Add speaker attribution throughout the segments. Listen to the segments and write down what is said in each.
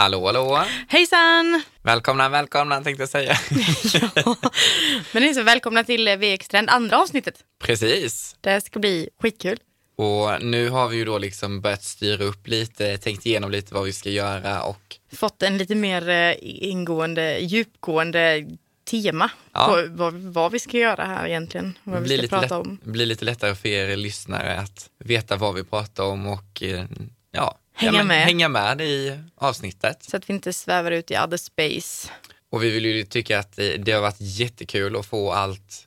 Speaker 1: Hallå, hallå.
Speaker 2: Hejsan!
Speaker 1: Välkomna, välkomna tänkte jag säga.
Speaker 2: ja. Men ni är så välkomna till VX Trend, andra avsnittet.
Speaker 1: Precis.
Speaker 2: Det ska bli skitkul.
Speaker 1: Och nu har vi ju då liksom börjat styra upp lite, tänkt igenom lite vad vi ska göra och
Speaker 2: Fått en lite mer eh, ingående, djupgående tema
Speaker 1: Ja.
Speaker 2: på vad, vad vi ska göra här egentligen. Vad vi
Speaker 1: blir
Speaker 2: ska
Speaker 1: lite,
Speaker 2: prata
Speaker 1: lätt,
Speaker 2: om.
Speaker 1: blir lite lättare för er lyssnare att veta vad vi pratar om och eh, ja,
Speaker 2: Hänga
Speaker 1: ja, men
Speaker 2: med.
Speaker 1: hänga med i avsnittet.
Speaker 2: Så att vi inte svävar ut i other space.
Speaker 1: Och vi vill ju tycka att det, har varit jättekul att få allt,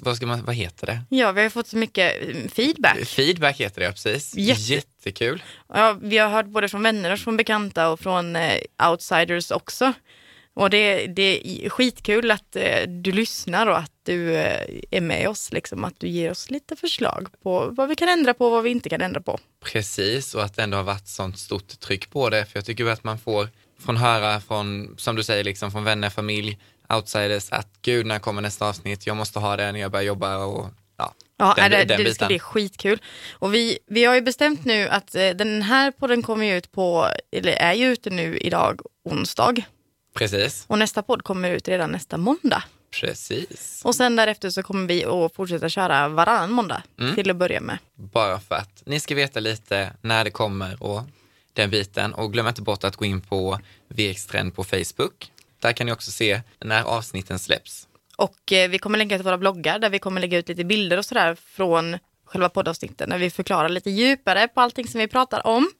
Speaker 1: vad, ska man, vad heter det?
Speaker 2: Ja, vi har fått så mycket eh, feedback.
Speaker 1: Feedback heter det, precis.
Speaker 2: Jätte-
Speaker 1: Jättekul.
Speaker 2: Ja, vi har hört både från vänner och från bekanta och från eh, outsiders också. Och det, det är skitkul att eh, du lyssnar och att du eh, är med oss, liksom, att du ger oss lite förslag på vad vi kan ändra på och vad vi inte kan ändra på.
Speaker 1: Precis, och att det ändå har varit sånt stort tryck på det. För jag tycker att man får från höra från, som du säger, liksom från vänner, familj, outsiders, att gud, när kommer nästa avsnitt? Jag måste ha det när jag börjar jobba och ja.
Speaker 2: Ja,
Speaker 1: den-
Speaker 2: det,
Speaker 1: den
Speaker 2: det, ska bli skitkul. Och vi, vi har ju bestämt nu att eh, den här podden kommer ju ut på, eller är ju ute nu idag, onsdag.
Speaker 1: Precis,
Speaker 2: Och nästa podd kommer ut redan nästa måndag.
Speaker 1: precis.
Speaker 2: Och sen därefter så kommer vi att fortsätta köra varannan måndag
Speaker 1: Mm.
Speaker 2: till att börja med.
Speaker 1: Bara för att ni ska veta lite när det kommer och den biten. Och glöm inte bort att gå in på VX Trend på Facebook. Där kan ni också se när avsnitten släpps.
Speaker 2: Och eh, vi kommer länka till våra bloggar där vi kommer lägga ut lite bilder och sådär från själva poddavsnitten när vi förklarar lite djupare på allting som vi pratar om.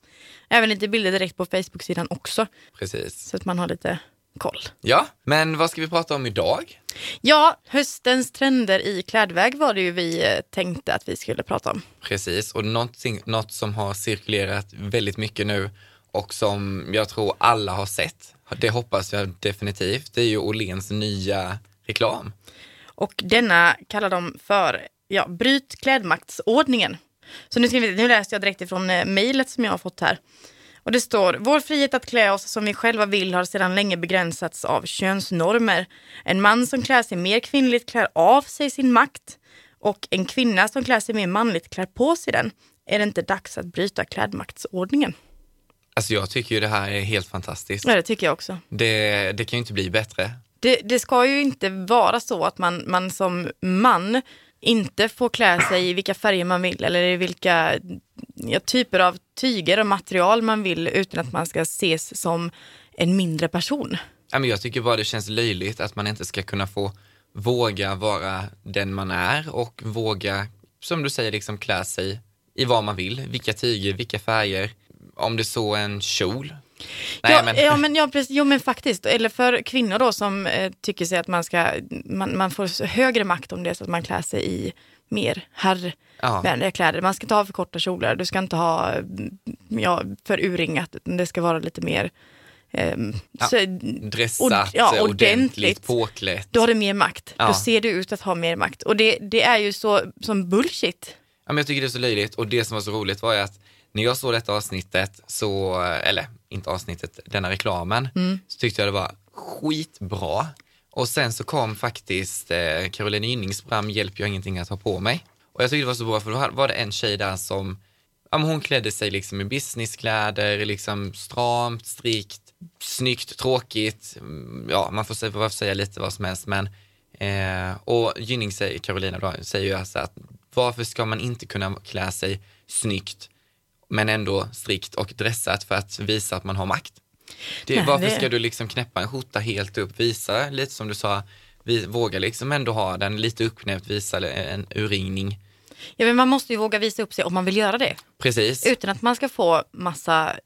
Speaker 2: Även lite bilder direkt på Facebook-sidan också
Speaker 1: Precis.
Speaker 2: så att man har lite koll.
Speaker 1: Ja, men vad ska vi prata om idag?
Speaker 2: Ja, höstens trender i klädväg var det ju vi eh, tänkte att vi skulle prata om.
Speaker 1: Precis, och något som har cirkulerat väldigt mycket nu och som jag tror alla har sett, det hoppas jag definitivt, det är ju Åhléns nya reklam.
Speaker 2: Och denna kallar de för ja, Bryt klädmaktsordningen. Så nu, ska vi, nu läser jag direkt ifrån eh, mejlet som jag har fått här. Och det står, vår frihet att klä oss som vi själva vill har sedan länge begränsats av könsnormer. En man som klär sig mer kvinnligt klär av sig sin makt och en kvinna som klär sig mer manligt klär på sig den. Är det inte dags att bryta klädmaktsordningen?
Speaker 1: Alltså jag tycker ju det här är helt fantastiskt.
Speaker 2: Ja, det tycker jag också.
Speaker 1: Det, det kan ju inte bli bättre.
Speaker 2: Det, det ska ju inte vara så att man, man som man inte får klä sig i vilka färger man vill eller i vilka ja, typer av tyger och material man vill utan att man ska ses som en mindre person.
Speaker 1: Ja, men jag tycker bara det känns löjligt att man inte ska kunna få våga vara den man är och våga, som du säger, liksom klä sig i vad man vill, vilka tyger, vilka färger, om det så en kjol. Nej,
Speaker 2: ja,
Speaker 1: men,
Speaker 2: ja, men, ja, precis, jo, men faktiskt. Eller för kvinnor då som eh, tycker sig att man, ska, man, man får högre makt om det så att man klär sig i mer herrvänliga
Speaker 1: ja,
Speaker 2: kläder. Man ska inte ha för korta kjolar, du ska inte ha mm, ja, för urringat, utan det ska vara lite mer ehm,
Speaker 1: Ja,
Speaker 2: så,
Speaker 1: dressat,
Speaker 2: och- ja,
Speaker 1: ordentligt,
Speaker 2: ordentligt.
Speaker 1: påklätt.
Speaker 2: då har du mer makt.
Speaker 1: Ja.
Speaker 2: Då ser du ut att ha mer makt. Och det, det är ju så som bullshit.
Speaker 1: Ja, men jag tycker det är så löjligt och det som var så roligt var ju att när jag såg detta avsnittet, så, eller inte avsnittet, denna reklamen,
Speaker 2: Mm.
Speaker 1: så tyckte jag det var skitbra. Och sen så kom faktiskt eh, Caroline Gynning fram, hjälp jag ingenting att ha på mig. Och jag tyckte det var så bra för då var det en tjej där som, ja men hon klädde sig liksom i businesskläder, liksom stramt, strikt, snyggt, tråkigt, mm, ja man får säga, säga lite vad som helst men Eh, och Gynning säger, Carolina då, säger ju alltså att varför ska man inte kunna klä sig snyggt men ändå strikt och dressat för att visa att man har makt? Det,
Speaker 2: Nej,
Speaker 1: varför
Speaker 2: det-
Speaker 1: ska du liksom knäppa en skjorta helt upp, visa lite som du sa, vi, våga liksom ändå ha den lite uppknäppt, visa en urringning.
Speaker 2: Ja, men man måste ju våga visa upp sig om man vill göra det.
Speaker 1: Precis.
Speaker 2: Utan att man ska få massa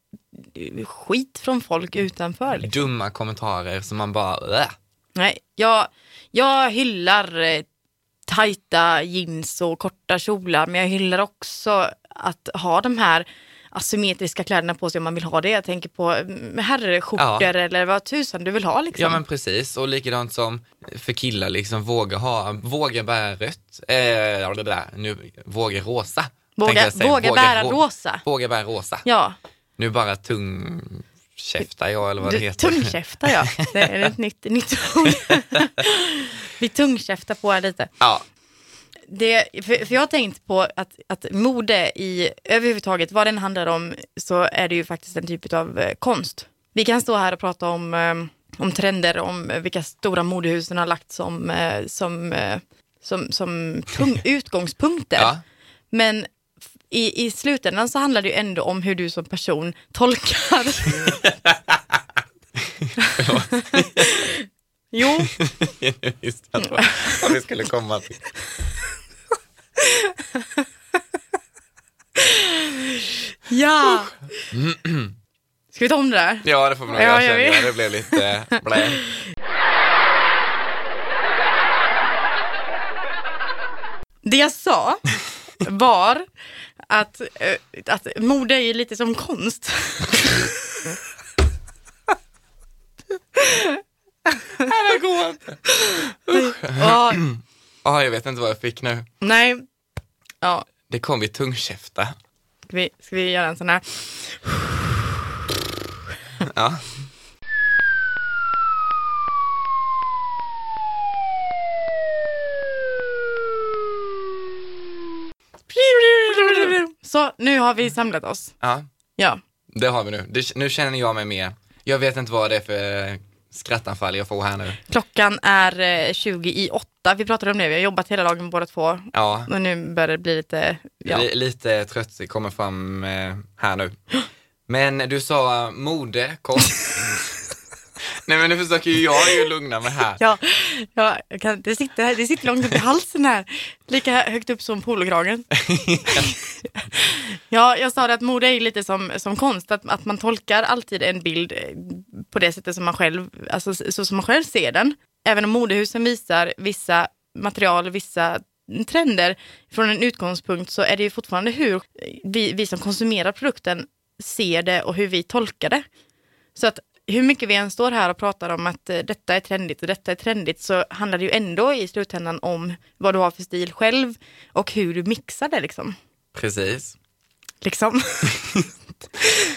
Speaker 2: eh, skit från folk utanför. Liksom.
Speaker 1: Dumma kommentarer som man bara, äh.
Speaker 2: Nej, jag, jag hyllar eh, tajta jeans och korta kjolar, men jag hyllar också att ha de här asymmetriska kläderna på sig om man vill ha det. Jag tänker på mm, herrskjortor
Speaker 1: Ja.
Speaker 2: eller vad tusan du vill ha liksom.
Speaker 1: Ja men precis, och likadant som för killar liksom våga ha, våga bära rött, eh, det där, nu, våga rosa.
Speaker 2: våga
Speaker 1: jag
Speaker 2: våga bära
Speaker 1: rå-
Speaker 2: rosa.
Speaker 1: Våga bära rosa.
Speaker 2: Ja,
Speaker 1: Nu bara tung käftar jag eller vad det
Speaker 2: du,
Speaker 1: heter.
Speaker 2: tungkäftar ja. Det är ett nytt, nytt ord. Vi tungkäftar på här lite.
Speaker 1: Ja,
Speaker 2: Det, för, för jag har tänkt på att, att mode i överhuvudtaget, vad den handlar om, så är det ju faktiskt en typ av eh, konst. Vi kan stå här och prata om, eh, om trender, om vilka stora modehusen har lagt som, eh, som, eh, som, som utgångspunkter.
Speaker 1: Ja,
Speaker 2: Men i, i slutändan så handlar det ju ändå om hur du som person tolkar. jo,
Speaker 1: det. Vad vad vi skulle komma till.
Speaker 2: ja. Ska vi ta om det där?
Speaker 1: Ja, det får vi nog
Speaker 2: Ja,
Speaker 1: göra
Speaker 2: jag
Speaker 1: jag. Det blev lite blä.
Speaker 2: Det jag sa var att, eh, att mode är ju lite som konst.
Speaker 1: Inte.
Speaker 2: Ja,
Speaker 1: Ja, jag vet inte vad jag fick nu.
Speaker 2: nej, ja,
Speaker 1: Det kom vid tungkäfta.
Speaker 2: ska vi, ska vi göra en sån här?
Speaker 1: Ja.
Speaker 2: Så, nu har vi samlat oss.
Speaker 1: ja,
Speaker 2: Ja,
Speaker 1: det har vi nu. Det, nu känner jag mig med. Jag vet inte vad det är för skrattanfall jag får här nu.
Speaker 2: klockan är eh, 20 i 8. Vi pratade om det, vi har jobbat hela dagen båda två.
Speaker 1: Ja,
Speaker 2: Och nu börjar det bli lite, ja.
Speaker 1: li, lite trött kommer fram eh, här nu. Men du sa mode, kost. Nej men nu försöker ju jag ju lugna mig här.
Speaker 2: Ja, ja jag kan, det, sitter, det sitter långt upp i halsen här. Lika högt upp som polokragen. ja, jag sa det att mode är ju lite som, som konst. Att, att man tolkar alltid en bild eh, på det sättet som man själv, alltså så som man själv ser den. Även om modehusen visar vissa material, vissa trender från en utgångspunkt så är det ju fortfarande hur vi, vi som konsumerar produkten ser det och hur vi tolkar det. Så att hur mycket vi än står här och pratar om att eh, detta är trendigt och detta är trendigt så handlar det ju ändå i slutändan om vad du har för stil själv och hur du mixar det liksom.
Speaker 1: Precis.
Speaker 2: liksom.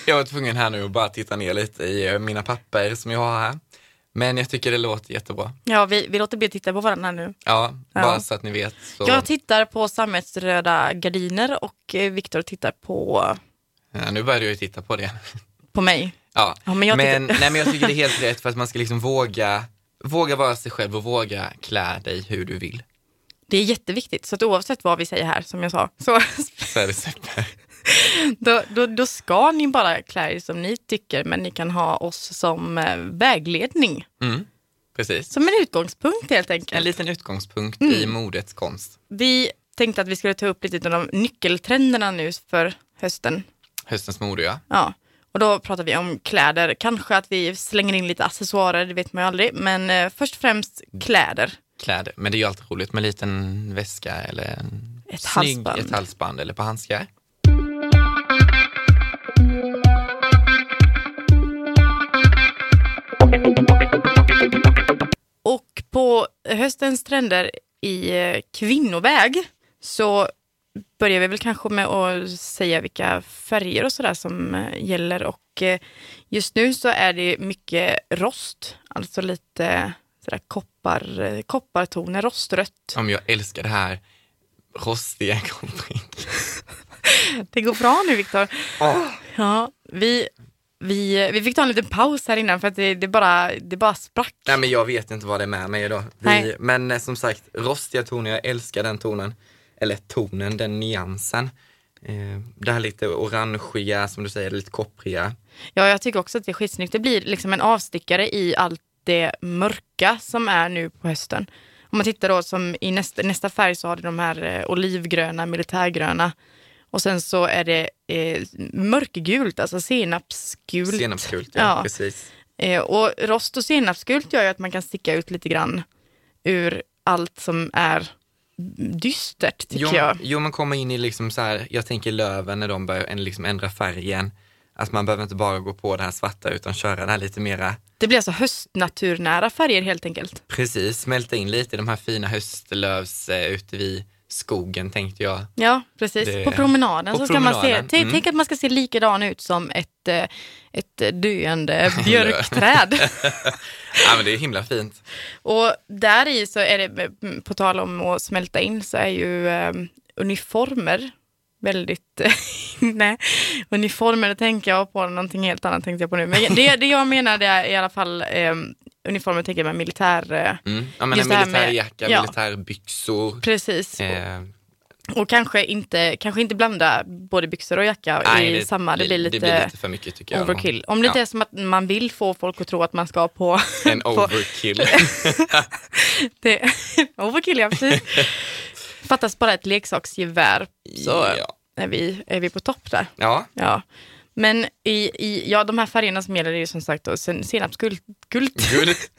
Speaker 1: Jag var tvungen här nu att bara titta ner lite i eh, mina papper som jag har här. Men jag tycker det låter jättebra.
Speaker 2: ja, vi, vi låter bli att titta på varandra nu.
Speaker 1: Ja,
Speaker 2: Ja.
Speaker 1: bara så att ni vet. Så,
Speaker 2: Jag tittar på sammetsröda gardiner och eh, Viktor tittar på,
Speaker 1: ja, nu började jag ju titta på det.
Speaker 2: på mig.
Speaker 1: Ja,
Speaker 2: Ja, men jag
Speaker 1: men,
Speaker 2: tycker-
Speaker 1: nej, men jag tycker det är helt rätt för att man ska liksom våga, våga vara sig själv och våga klä dig hur du vill.
Speaker 2: Det är jätteviktigt, så att oavsett vad vi säger här, som jag sa, så
Speaker 1: Så är det super.
Speaker 2: då, då, då ska ni bara klä er som ni tycker, men ni kan ha oss som eh, vägledning.
Speaker 1: Mm, precis.
Speaker 2: Som en utgångspunkt helt
Speaker 1: En
Speaker 2: enkelt.
Speaker 1: liten utgångspunkt
Speaker 2: Mm.
Speaker 1: i modets konst.
Speaker 2: Vi tänkte att vi skulle ta upp lite av de nyckeltrenderna nu för hösten.
Speaker 1: Höstens mode, ja.
Speaker 2: Ja, och då pratar vi om kläder. Kanske att vi slänger in lite accessoarer, det vet man ju aldrig. Men eh, först och främst kläder.
Speaker 1: Kläder. Men det är ju alltid roligt med en liten väska eller en
Speaker 2: Ett
Speaker 1: snygg,
Speaker 2: halsband.
Speaker 1: ett halsband eller på handskar.
Speaker 2: Och på höstens trender i eh, kvinnoväg så börjar vi väl kanske med att säga vilka färger och sådär som eh, gäller. Och eh, just nu så är det mycket rost, alltså lite sådär koppar, eh, koppartoner, rostrött.
Speaker 1: Om jag älskar det här rostiga kontrick.
Speaker 2: Det går bra nu Viktor. Ja, vi, vi, vi fick ta en liten paus här innan för att det, det, bara, det bara sprack.
Speaker 1: Nej men jag vet inte vad det är med mig idag. Vi, men som sagt, rostiga toner, jag älskar den tonen. Eller tonen, den nyansen. Eh, det här lite orangeiga, som du säger, lite koppriga.
Speaker 2: Ja, jag tycker också att det är skitsnyggt. Det blir liksom en avstickare i allt det mörka som är nu på hösten. Om man tittar då som i nästa, nästa färg så har det de här eh, olivgröna, militärgröna. Och sen så är det eh, mörkgult, alltså senapsgult.
Speaker 1: Senapsgult, ja,
Speaker 2: Ja.
Speaker 1: precis.
Speaker 2: Eh, och rost och senapsgult gör ju att man kan sticka ut lite grann ur allt som är dystert, tycker
Speaker 1: Jo,
Speaker 2: jag.
Speaker 1: jo, man kommer in i liksom så här, jag tänker löven när de börjar liksom ändra färgen. Att man behöver inte bara gå på det här svarta utan köra det här lite mera,
Speaker 2: Det blir alltså höstnaturnära färger helt enkelt.
Speaker 1: precis, smälta in lite i de här fina höstlövs eh, ute vid skogen tänkte jag.
Speaker 2: Ja, precis.
Speaker 1: Det-
Speaker 2: På promenaden
Speaker 1: på
Speaker 2: så ska man se,
Speaker 1: promenaden,
Speaker 2: tänk,
Speaker 1: mm.
Speaker 2: tänk att man ska se likadan ut som ett, eh, ett döende björkträd.
Speaker 1: Ja men det är himla fint.
Speaker 2: Och där i så är det, mm, på tal om att smälta in, så är ju eh, uniformer väldigt, nej, uniformer, det tänker jag på någonting helt annat tänkte jag på nu. Men det, det jag menar är i alla fall eh, uniformer tänker jag med militär, eh,
Speaker 1: Mm. Ja, men en
Speaker 2: det här med-
Speaker 1: militärjacka,
Speaker 2: ja.
Speaker 1: militärbyxor.
Speaker 2: precis.
Speaker 1: Eh,
Speaker 2: Och kanske inte, kanske inte blanda både byxor och jacka i samma, det blir lite,
Speaker 1: det blir lite för mycket tycker jag.
Speaker 2: overkill. Om det inte
Speaker 1: Ja.
Speaker 2: är som att man vill få folk att tro att man ska på...
Speaker 1: En
Speaker 2: på
Speaker 1: overkill.
Speaker 2: det, overkill, ja precis. Fattas bara ett leksaksgevär så
Speaker 1: ja.
Speaker 2: är, vi, är vi på topp där.
Speaker 1: ja,
Speaker 2: Ja. Men i, i ja, de här färgerna som gäller är ju som sagt då, sen, senapsgult. Gult.
Speaker 1: gult.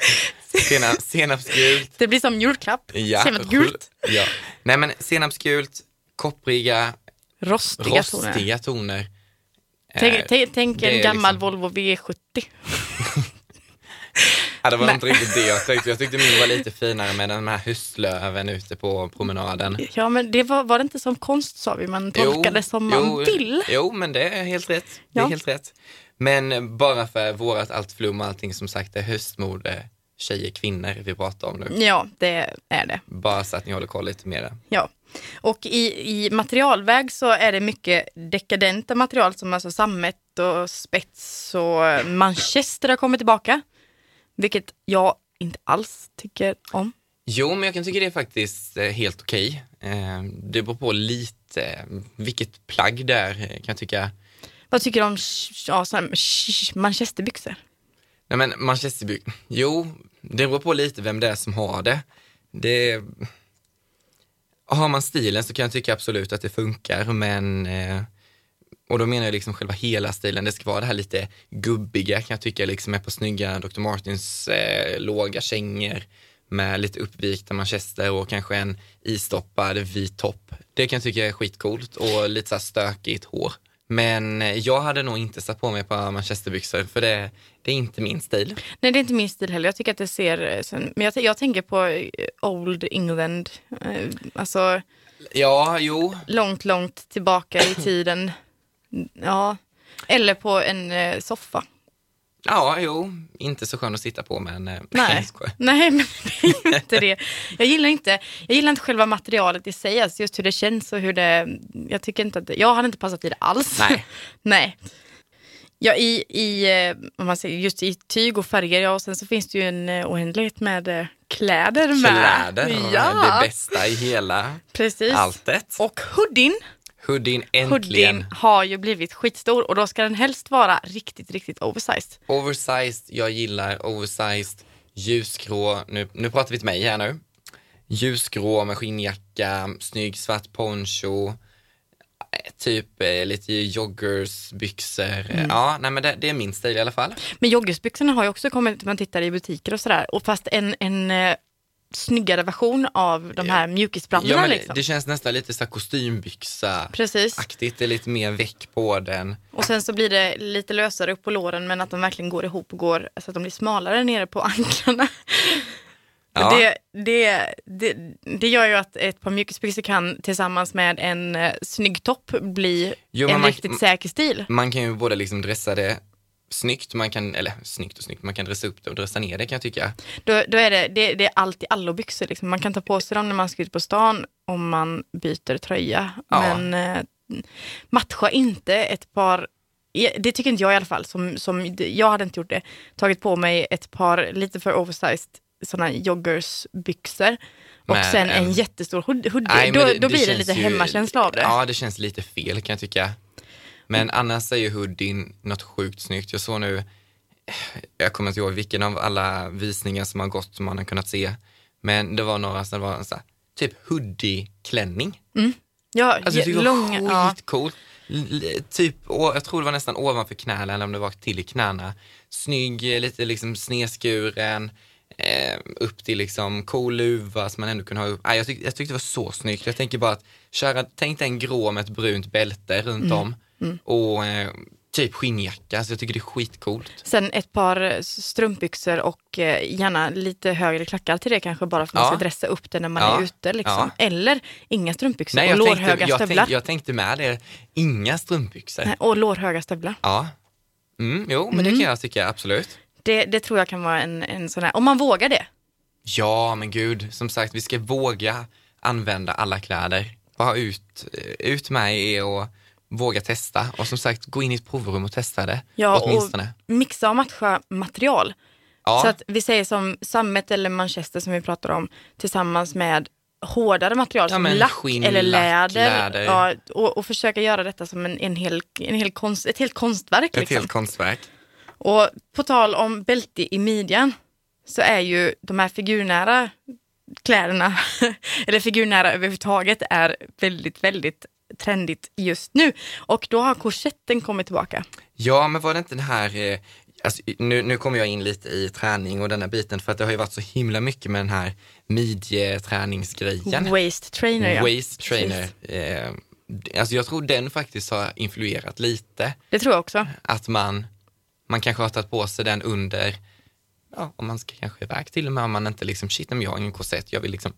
Speaker 1: Sena, senapsgult.
Speaker 2: Det blir som julklapp.
Speaker 1: Ja,
Speaker 2: Senapsgult.
Speaker 1: Ja. Nej men senapsgult, koppriga,
Speaker 2: Rostiga, toner.
Speaker 1: rostiga toner.
Speaker 2: Tänk,
Speaker 1: Eh,
Speaker 2: tänk, tänk en gammal
Speaker 1: liksom-
Speaker 2: Volvo V70.
Speaker 1: Ja, det var
Speaker 2: Nej.
Speaker 1: inte riktigt det jag tänkte. Jag tyckte min var lite finare med de här höstlöven ute på promenaden.
Speaker 2: Ja, men det var, var det inte som konst sa vi, man tolkade som man
Speaker 1: jo,
Speaker 2: vill.
Speaker 1: Jo, men det är helt rätt. Det är
Speaker 2: Ja.
Speaker 1: helt rätt. Men bara för vårat allt flum och allting som sagt är höstmode, tjejer, kvinnor vi pratar om nu.
Speaker 2: Ja, det är det.
Speaker 1: Bara så att ni håller koll lite mer.
Speaker 2: Ja. Och i, i materialväg så är det mycket dekadenta material som alltså sammet och spets och manchester har kommit tillbaka. Vilket jag inte alls tycker om.
Speaker 1: Jo, men jag kan tycka det är faktiskt eh, helt okej. Eh, Det beror på lite eh, vilket plagg det är, eh, kan jag tycka.
Speaker 2: Vad tycker du om ja, manchesterbyxor?
Speaker 1: Nej men manchesterbyx, jo, det beror på lite vem det är som har det. det. Har man stilen så kan jag tycka absolut att det funkar, men och då menar jag liksom själva hela stilen, det ska vara det här lite gubbiga kan jag tycka liksom är på snygga Dr. Martins eh, låga kängor med lite uppvikta manchester och kanske en istoppad vit topp. Det kan jag tycka är skitcoolt och lite så här stökigt hår. Men eh, jag hade nog inte satt på mig på manchesterbyxor för det, det är inte min stil.
Speaker 2: Nej, det är inte min stil heller. Jag tycker att det ser... eh, Men jag, jag tänker på eh, Old England. Alltså
Speaker 1: Ja, jo,
Speaker 2: långt, långt tillbaka i tiden. Ja. Eller på en eh, soffa.
Speaker 1: ja, jo, inte så skön att sitta på men eh,
Speaker 2: Nej. Nej, men det är inte det. Jag gillar inte, jag gillar inte själva materialet i sig, alltså just hur det känns och hur det... Jag tycker inte att det, jag hade inte passat i det alls.
Speaker 1: Nej.
Speaker 2: Nej. Ja, i, i, eh, om man säger, just i tyg och färger, ja, och sen så finns det ju en eh, oändlighet med eh, kläder med.
Speaker 1: Kläder,
Speaker 2: Ja,
Speaker 1: det bästa i hela
Speaker 2: precis.
Speaker 1: alltet.
Speaker 2: Och hoodien,
Speaker 1: Hoodien äntligen.
Speaker 2: hoodien har ju blivit skitstor och då ska den helst vara riktigt, riktigt oversized.
Speaker 1: Oversized, jag gillar oversized, ljusgrå, nu, nu pratar vi till mig här nu. Ljusgrå med skinnjacka, snygg svart poncho, eh, typ eh, lite joggers, byxor.
Speaker 2: Mm.
Speaker 1: Ja, nej men det, det är min stil i alla fall.
Speaker 2: Men joggersbyxorna har ju också kommit, man tittar i butiker och sådär, och fast en, en eh, snyggare version av de här mjukisbrallorna
Speaker 1: Ja, men
Speaker 2: liksom.
Speaker 1: det, känns nästan lite så här kostymbyxa
Speaker 2: Precis.
Speaker 1: aktigt, det är lite mer väck på den.
Speaker 2: Och sen så blir det lite lösare upp på låren men att de verkligen går ihop och går så att de blir smalare nere på anklarna.
Speaker 1: Ja.
Speaker 2: Det, det, det, det gör ju att ett par mjukisbyxor kan tillsammans med en eh, snygg topp bli
Speaker 1: Jo,
Speaker 2: en
Speaker 1: man-
Speaker 2: riktigt säker stil.
Speaker 1: Man kan ju både liksom dressa det snyggt, man kan, eller snyggt och snyggt, man kan dressa upp det och dressa ner det kan jag tycka.
Speaker 2: Då, då är det, det, det är allt i allo-byxor. Liksom. Man kan ta på sig dem när man ska ut på stan om man byter tröja.
Speaker 1: Ja.
Speaker 2: Men eh, matcha inte ett par, det tycker inte jag i alla fall, som, som, jag hade inte gjort det, tagit på mig ett par lite för oversized sådana joggersbyxor och
Speaker 1: Med
Speaker 2: sen en,
Speaker 1: en-
Speaker 2: jättestor hood- hoodie.
Speaker 1: Nej, men
Speaker 2: då
Speaker 1: det-
Speaker 2: då
Speaker 1: det
Speaker 2: blir det lite
Speaker 1: ju-
Speaker 2: hemmakänsla av det.
Speaker 1: Ja, det känns lite fel kan jag tycka. Men annars är ju hoodien något sjukt snyggt. Jag såg nu, jag kommer inte ihåg vilken av alla visningar som har gått som man har kunnat se, men det var några som var en sån här, typ hoodie-klänning.
Speaker 2: Ja,
Speaker 1: Alltså det var
Speaker 2: ja.
Speaker 1: skitcoolt. L- Typ, jag tror det var nästan ovanför knäna eller om det var till knäna. Snygg, lite liksom snedskuren, eh, upp till liksom cool luva som man ändå kunde ha upp. Nej, jag, tyck, jag tyckte det var så snyggt. Jag tänker bara att köra, tänk dig en grå med ett brunt bälte runt
Speaker 2: Mm.
Speaker 1: om och eh, typ skinnjacka. Så jag tycker det är skitcoolt.
Speaker 2: Sen ett par eh, strumpbyxor och eh, gärna lite högre klackar till det kanske bara för att man
Speaker 1: Ja.
Speaker 2: ska dressa upp det när man
Speaker 1: Ja.
Speaker 2: är ute. Liksom.
Speaker 1: Ja.
Speaker 2: Eller inga strumpbyxor
Speaker 1: Nej,
Speaker 2: och lårhöga
Speaker 1: tänkte, jag,
Speaker 2: stövlar.
Speaker 1: tänkte, jag tänkte med det, inga strumpbyxor.
Speaker 2: Nej, och lårhöga stövlar.
Speaker 1: Ja. Mm, jo, men det kan jag tycka absolut.
Speaker 2: Det, det tror jag kan vara en, en sån här, om man vågar det.
Speaker 1: Ja, men gud, som sagt, vi ska våga använda alla kläder. bara ut, ut med er och våga testa. Och som sagt, gå in i ett provrum och testa det.
Speaker 2: Ja,
Speaker 1: åtminstone.
Speaker 2: och mixa och matcha material.
Speaker 1: Ja.
Speaker 2: Så att vi säger som sammet eller manchester som vi pratar om tillsammans med hårdare material
Speaker 1: Ja,
Speaker 2: som lack
Speaker 1: skinn,
Speaker 2: eller
Speaker 1: lack,
Speaker 2: läder.
Speaker 1: läder.
Speaker 2: Ja, och, och försöka göra detta som en, en hel, en hel konst, ett helt konstverk.
Speaker 1: Ett
Speaker 2: Liksom.
Speaker 1: helt konstverk.
Speaker 2: Och på tal om bälte i midjan så är ju de här figurnära kläderna, eller figurnära överhuvudtaget, är väldigt, väldigt trendigt just nu. Och då har korsetten kommit tillbaka.
Speaker 1: Ja, men var det inte den här, eh, alltså, nu, nu kommer jag in lite i träning och den här biten för att det har ju varit så himla mycket med den här midjeträningsgrejen.
Speaker 2: Waist trainer.
Speaker 1: Waist trainer. Eh, alltså jag tror den faktiskt har influerat lite.
Speaker 2: Det tror jag också.
Speaker 1: Att man, man kanske har tagit på sig den under, ja, om man ska kanske iväg till och med om man inte liksom, shit, men jag har ingen korsett, jag vill liksom,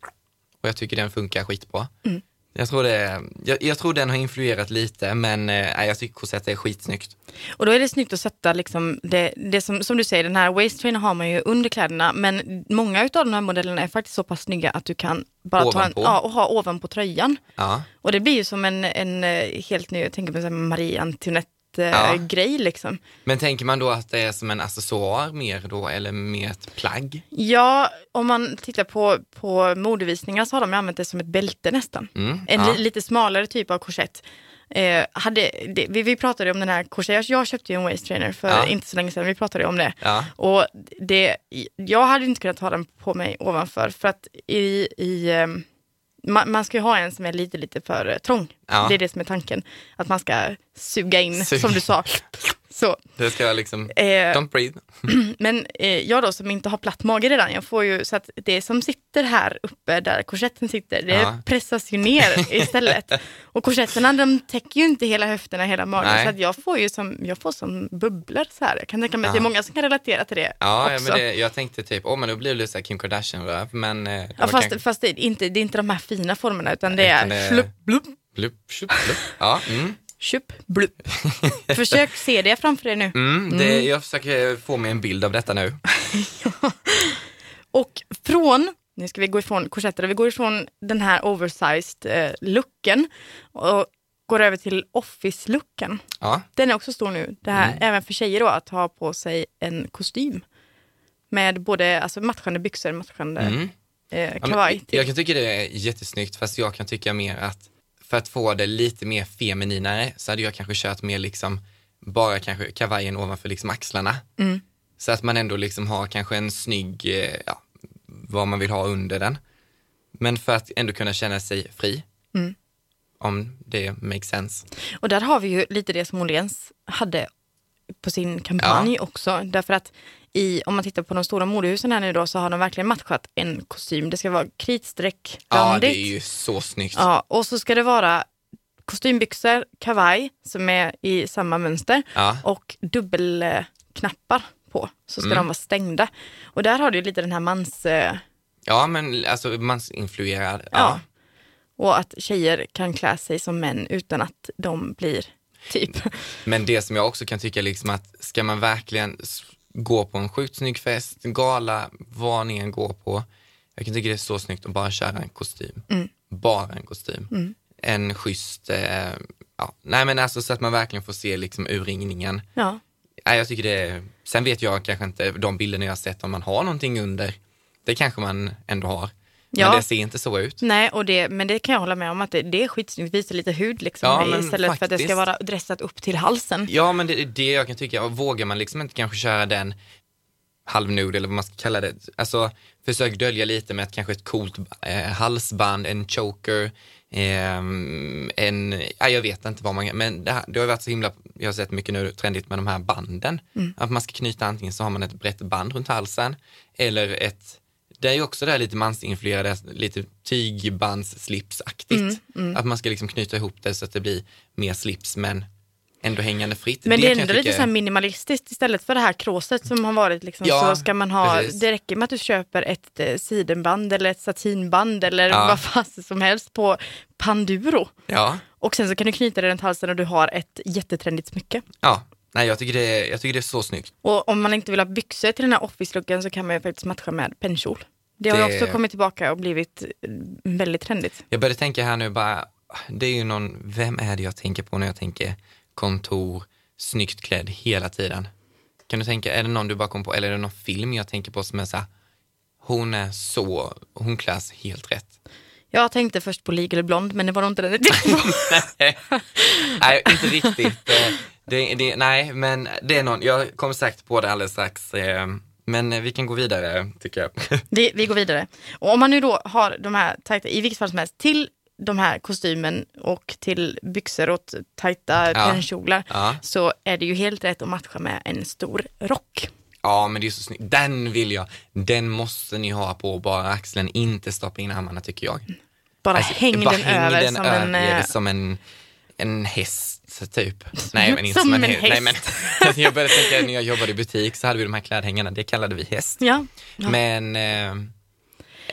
Speaker 1: och jag tycker den funkar skitbra.
Speaker 2: Mm.
Speaker 1: Jag, tror det, jag, jag tror den har influerat lite, men eh, jag tycker korsett är skitsnyggt.
Speaker 2: Och då är det snyggt att sätta liksom det, det som, som du säger, den här waist trainer har man ju under kläderna, men många av de här modellerna är faktiskt så pass snygga att du kan bara ta en, ja, och ha ovanpå tröjan.
Speaker 1: Ja,
Speaker 2: Och det blir ju som en, en eh, helt ny, jag tänker på en Marie
Speaker 1: Ja.
Speaker 2: Liksom.
Speaker 1: men tänker man då att det är som en accessoar mer då, eller mer ett plagg?
Speaker 2: Ja, om man tittar på, på modevisningar så har de använt det som ett bälte nästan.
Speaker 1: Mm,
Speaker 2: En
Speaker 1: ja.
Speaker 2: li, lite smalare typ av korsett. Eh, hade, det, vi, vi pratade om den här korsetten, jag, jag köpte ju en waist trainer för
Speaker 1: Ja.
Speaker 2: inte så länge sedan, vi pratade om det.
Speaker 1: Ja,
Speaker 2: Och det, jag hade inte kunnat ha den på mig ovanför för att i, i ehm, man, man ska ju ha en som är lite, lite för trång.
Speaker 1: Ja.
Speaker 2: Det är det som är tanken. Att man ska suga in,
Speaker 1: Suga.
Speaker 2: som du sa. Så,
Speaker 1: det ska liksom,
Speaker 2: eh,
Speaker 1: don't breathe.
Speaker 2: men eh, jag då som inte har platt mage redan, jag får ju så att det som sitter här uppe där korsetten sitter, det
Speaker 1: Ja.
Speaker 2: pressas ju ner istället. Och korsetterna de täcker ju inte hela höfterna, hela magen,
Speaker 1: Nej.
Speaker 2: så att jag får ju som, jag får som bubblor så här. Jag kan tänka mig att det är många som kan relatera till det
Speaker 1: Ja, ja,
Speaker 2: också.
Speaker 1: men det, jag tänkte typ, åh men då blir det lite så här Kim Kardashian-röv, men eh,
Speaker 2: Ja, fast,
Speaker 1: kanske-
Speaker 2: fast det, är inte, det är inte de här fina formerna utan det
Speaker 1: Utan
Speaker 2: är
Speaker 1: det
Speaker 2: flupp, blupp,
Speaker 1: Blupp, tjup, blupp. Ja, mm.
Speaker 2: Tjup, blupp. Försök se det framför dig nu.
Speaker 1: Mm, det, Jag försöker få mig en bild av detta nu.
Speaker 2: Och från, nu ska vi gå ifrån korsetter, vi går ifrån den här oversized eh, looken och går över till office-looken.
Speaker 1: Ja,
Speaker 2: Den är också stor nu, det här,
Speaker 1: Mm.
Speaker 2: även för tjejer då, att ha på sig en kostym. Med både alltså, matchande byxor, matchande
Speaker 1: mm.
Speaker 2: eh,
Speaker 1: Ja, men
Speaker 2: kavaj. till.
Speaker 1: Jag kan tycka det är jättesnyggt, fast jag kan tycka mer att för att få det lite mer femininare så hade jag kanske kört mer liksom bara kanske kavajen ovanför liksom axlarna.
Speaker 2: Mm.
Speaker 1: Så att man ändå liksom har kanske en snygg, eh, ja, vad man vill ha under den. Men för att ändå kunna känna sig fri.
Speaker 2: Mm.
Speaker 1: Om det makes sense.
Speaker 2: Och där har vi ju lite det som Åhléns hade på sin kampanj också. Därför att i, om man tittar på de stora modehusen här nu då så har de verkligen matchat en kostym. Det ska vara kritstreck,
Speaker 1: Ja,
Speaker 2: randigt.
Speaker 1: det är ju så snyggt.
Speaker 2: Ja, och så ska det vara kostymbyxor, kavaj som är i samma mönster
Speaker 1: Ja.
Speaker 2: och dubbelknappar på. Så ska
Speaker 1: Mm.
Speaker 2: de vara stängda. Och där har du lite den här mans... eh,
Speaker 1: Ja, men alltså mansinfluerad. Ja.
Speaker 2: Ja. Och att tjejer kan klä sig som män utan att de blir typ...
Speaker 1: Men det som jag också kan tycka liksom att ska man verkligen gå på en sjukt snygg fest, gala, vad ni än går på. Jag kan tycka det är så snyggt att bara köra en kostym.
Speaker 2: Mm.
Speaker 1: Bara en kostym. En schysst, eh, ja, nej men alltså så att man verkligen får se liksom urringningen.
Speaker 2: Ja.
Speaker 1: Nej, jag tycker det är, sen vet jag kanske inte de bilderna jag har sett om man har någonting under. Det kanske man ändå har.
Speaker 2: Ja.
Speaker 1: Men det ser inte så ut.
Speaker 2: Nej, och det, men det kan jag hålla med om att det, det är skitsnyggt. Visa lite hud liksom
Speaker 1: Ja,
Speaker 2: istället för att det ska
Speaker 1: faktiskt.
Speaker 2: vara dressat upp till halsen.
Speaker 1: Ja, men det är det jag kan tycka. Vågar man liksom inte kanske köra den halvnude eller vad man ska kalla det. Alltså försök dölja lite med ett, kanske ett coolt eh, halsband, en choker, ehm, en, ja, jag vet inte vad man men det, här, det har varit så himla, jag har sett mycket nu trendigt med de här banden. Att man ska knyta antingen så har man ett brett band runt halsen eller ett det är ju också det här lite mansinfluerade, lite tygbandsslipsaktigt. Att man ska liksom knyta ihop det så att det blir mer slips men ändå hängande fritt.
Speaker 2: Men det, är
Speaker 1: kan jag
Speaker 2: ändå lite
Speaker 1: tycka-
Speaker 2: så minimalistiskt istället för det här kråset som har varit liksom,
Speaker 1: Ja,
Speaker 2: så ska man ha,
Speaker 1: precis.
Speaker 2: det räcker med att du köper ett eh, sidenband eller ett satinband eller
Speaker 1: Ja.
Speaker 2: vad fasen som helst på Panduro.
Speaker 1: Ja,
Speaker 2: Och sen så kan du knyta det runt halsen och du har ett jättetrendigt smycke.
Speaker 1: ja. Nej, jag tycker, det är, jag tycker det är så snyggt.
Speaker 2: Och om man inte vill ha byxor till den här office-looken så kan man ju faktiskt matcha med pennkjol. Det har
Speaker 1: Det-
Speaker 2: också kommit tillbaka och blivit eh, väldigt trendigt.
Speaker 1: Jag började tänka här nu bara, det är ju någon, vem är det jag tänker på när jag tänker kontor, snyggt klädd hela tiden? Kan du tänka, är det någon du bara kom på, eller är det någon film jag tänker på som är så här, hon är så, hon kläs helt rätt.
Speaker 2: Jag tänkte först på Legal Blond, men det var nog inte den jag tänkte på.
Speaker 1: nej, inte riktigt. Det, det, nej, men det är någon, jag kommer säkert på det alldeles strax. eh, Men vi kan gå vidare tycker jag.
Speaker 2: Vi, vi går vidare. Och om man nu då har de här tajta, i vilket fall som helst, till de här kostymen och till byxor och tajta
Speaker 1: Ja.
Speaker 2: pennkjolar
Speaker 1: Ja.
Speaker 2: så är det ju helt rätt att matcha med en stor rock.
Speaker 1: Ja, men det är så snyggt. Den vill jag. Den måste ni ha på bara axeln, inte stoppa in armarna tycker jag.
Speaker 2: Bara
Speaker 1: Alltså,
Speaker 2: häng
Speaker 1: bara
Speaker 2: den
Speaker 1: häng
Speaker 2: över
Speaker 1: den
Speaker 2: som
Speaker 1: över
Speaker 2: en... eh,
Speaker 1: som en, en häst typ. Nej, men inte
Speaker 2: Som
Speaker 1: en,
Speaker 2: en
Speaker 1: häst. Nej, men, jag började tänka när jag jobbade i butik så hade vi de här klädhängarna, det kallade vi häst.
Speaker 2: Ja, ja.
Speaker 1: Men... Eh,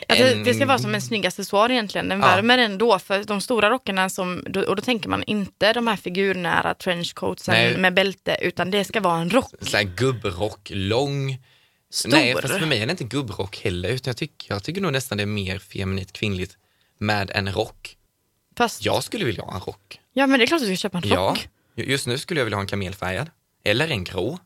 Speaker 2: det,
Speaker 1: en-
Speaker 2: det ska vara som en snygg accessoar egentligen. Den
Speaker 1: Ja.
Speaker 2: värmer ändå för de stora rockarna som, och då tänker man inte de här figurnära trenchcoatsen
Speaker 1: Nej.
Speaker 2: med bälte utan det ska vara en rock.
Speaker 1: så här gubbrock, lång.
Speaker 2: Stor.
Speaker 1: Nej, fast för mig är det inte gubbrock heller, utan jag tycker, jag tycker nog nästan det är mer feminint kvinnligt med en rock.
Speaker 2: Fast, ja.
Speaker 1: Jag skulle vilja ha en rock.
Speaker 2: Men det är klart att du ska köpa en
Speaker 1: Ja,
Speaker 2: rock.
Speaker 1: just nu skulle jag vilja ha en kamelfärgad. Eller en grå.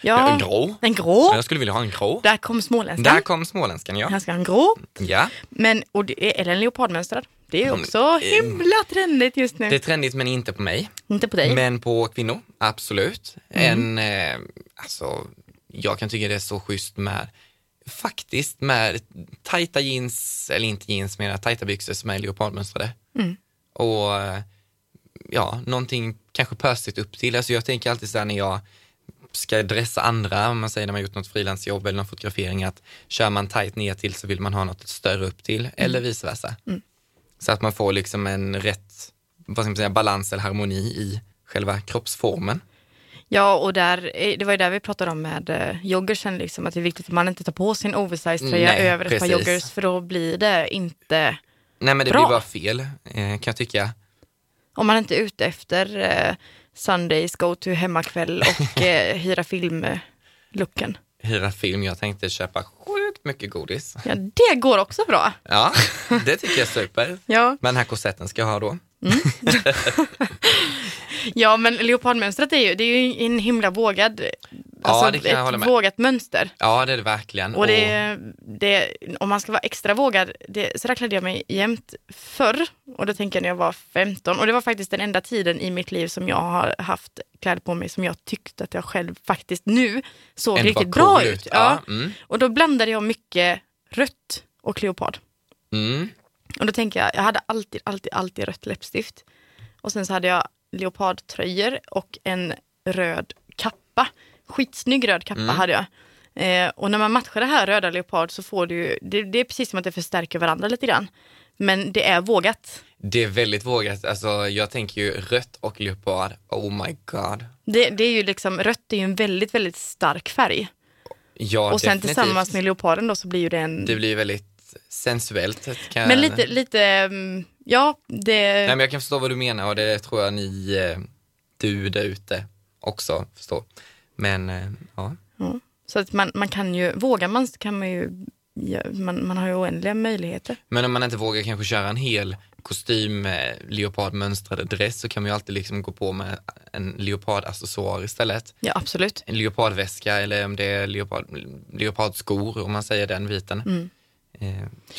Speaker 2: Ja.
Speaker 1: En grå.
Speaker 2: En grå.
Speaker 1: Jag skulle vilja ha en grå.
Speaker 2: Där kom småländskan.
Speaker 1: Där kom småländskan, ja.
Speaker 2: Här ska ha en grå.
Speaker 1: Ja,
Speaker 2: Men, och det, eller en leopardmönstrad. Det är
Speaker 1: Mm,
Speaker 2: också
Speaker 1: eh,
Speaker 2: himla trendigt just nu.
Speaker 1: det är trendigt men inte på mig.
Speaker 2: Inte på dig.
Speaker 1: Men på kvinnor, absolut.
Speaker 2: Mm.
Speaker 1: En, eh, alltså, jag kan tycka det är så schysst med, faktiskt med tajta jeans, eller inte jeans, men tajta byxor som är leopardmönstrade.
Speaker 2: Mm.
Speaker 1: Och eh, ja, någonting kanske pösigt upp till. Alltså jag tänker alltid så här när jag ska dressa andra, om man säger när man gjort något frilansjobb eller någon fotografering, att kör man tajt ner till så vill man ha något större upp till, eller vice versa. Så att man får liksom en rätt, vad ska man säga, balans eller harmoni i själva kroppsformen.
Speaker 2: Ja, och där, eh, det var ju där vi pratade om med eh, joggersen, liksom, att det är viktigt att man inte tar på sig en oversize-tröja
Speaker 1: Nej,
Speaker 2: över ett par joggers, för då blir det inte,
Speaker 1: Nej men det
Speaker 2: Bra.
Speaker 1: blir bara fel, eh, kan jag tycka.
Speaker 2: Om man inte är ute efter eh, Sundays go to hemmakväll och eh, hyra film-looken.
Speaker 1: Hyra film, jag tänkte köpa sjukt mycket godis.
Speaker 2: Ja, det går också bra.
Speaker 1: Ja, det tycker jag är super.
Speaker 2: Ja,
Speaker 1: Men den här korsetten ska jag ha då.
Speaker 2: ja men leopardmönstret är ju, det är ju en himla vågad, alltså
Speaker 1: det kan jag hålla med.
Speaker 2: vågat mönster.
Speaker 1: Ja, det är det verkligen.
Speaker 2: Och det, det, om man ska vara extra vågad, det, så där klädde jag mig jämt förr. Och då tänker jag när jag var 15. Och det var faktiskt den enda tiden i mitt liv som jag har haft kläder på mig som jag tyckte att jag själv faktiskt nu såg
Speaker 1: Ändå
Speaker 2: riktigt bra
Speaker 1: cool
Speaker 2: ut. Ja.
Speaker 1: Mm.
Speaker 2: Och då blandade jag mycket rött och leopard.
Speaker 1: Mm.
Speaker 2: Och då tänker jag, jag hade alltid, alltid, alltid rött läppstift. Och sen så hade jag leopardtröjor och en röd kappa. Skitsnygg röd kappa
Speaker 1: Mm.
Speaker 2: hade jag. Eh, och när man matchar det här röda leopard så får du det, det är precis som att det förstärker varandra lite grann. Men det är vågat.
Speaker 1: Det är väldigt vågat. Alltså, jag tänker ju rött och leopard. Oh my god.
Speaker 2: Det, det är ju liksom, rött är ju en väldigt, väldigt stark färg.
Speaker 1: Ja,
Speaker 2: och sen
Speaker 1: definitivt.
Speaker 2: tillsammans med leoparden då så blir ju det en...
Speaker 1: Det blir väldigt sensuellt. Kan.
Speaker 2: Men lite, lite, mm, ja, det...
Speaker 1: Nej, men jag kan förstå vad du menar och det tror jag ni, eh, du där ute också förstår. Men eh, ja,
Speaker 2: Ja. Så att man, man kan ju, vågar man så kan man ju, ja, man, man har ju oändliga möjligheter.
Speaker 1: men om man inte vågar kanske köra en hel kostym med leopardmönstrade dress så kan man ju alltid liksom gå på med en leopardaccessoar istället.
Speaker 2: Ja, absolut.
Speaker 1: En leopardväska eller om det är leopard, leopardskor om man säger den biten. Eh, tycker
Speaker 2: Ja,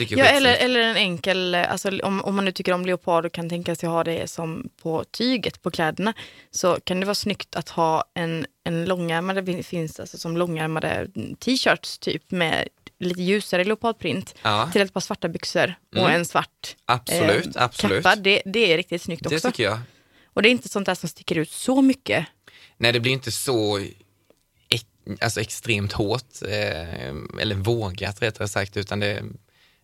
Speaker 1: jag är
Speaker 2: eller, eller en enkel, alltså om, om man nu tycker om leopard och kan tänka sig ha det som på tyget på kläderna så kan det vara snyggt att ha en, en långärmad, det finns alltså som långärmade t-shirts typ med lite ljusare leopardprint
Speaker 1: Ja,
Speaker 2: till ett par svarta byxor och
Speaker 1: Mm.
Speaker 2: en svart
Speaker 1: absolut,
Speaker 2: eh,
Speaker 1: absolut.
Speaker 2: kappa. Det, det är riktigt snyggt
Speaker 1: Det
Speaker 2: också.
Speaker 1: tycker jag.
Speaker 2: Och det är inte sånt där som sticker ut så mycket.
Speaker 1: Nej, det blir inte så alltså extremt hårt, eh, eller vågat rättare sagt, utan det,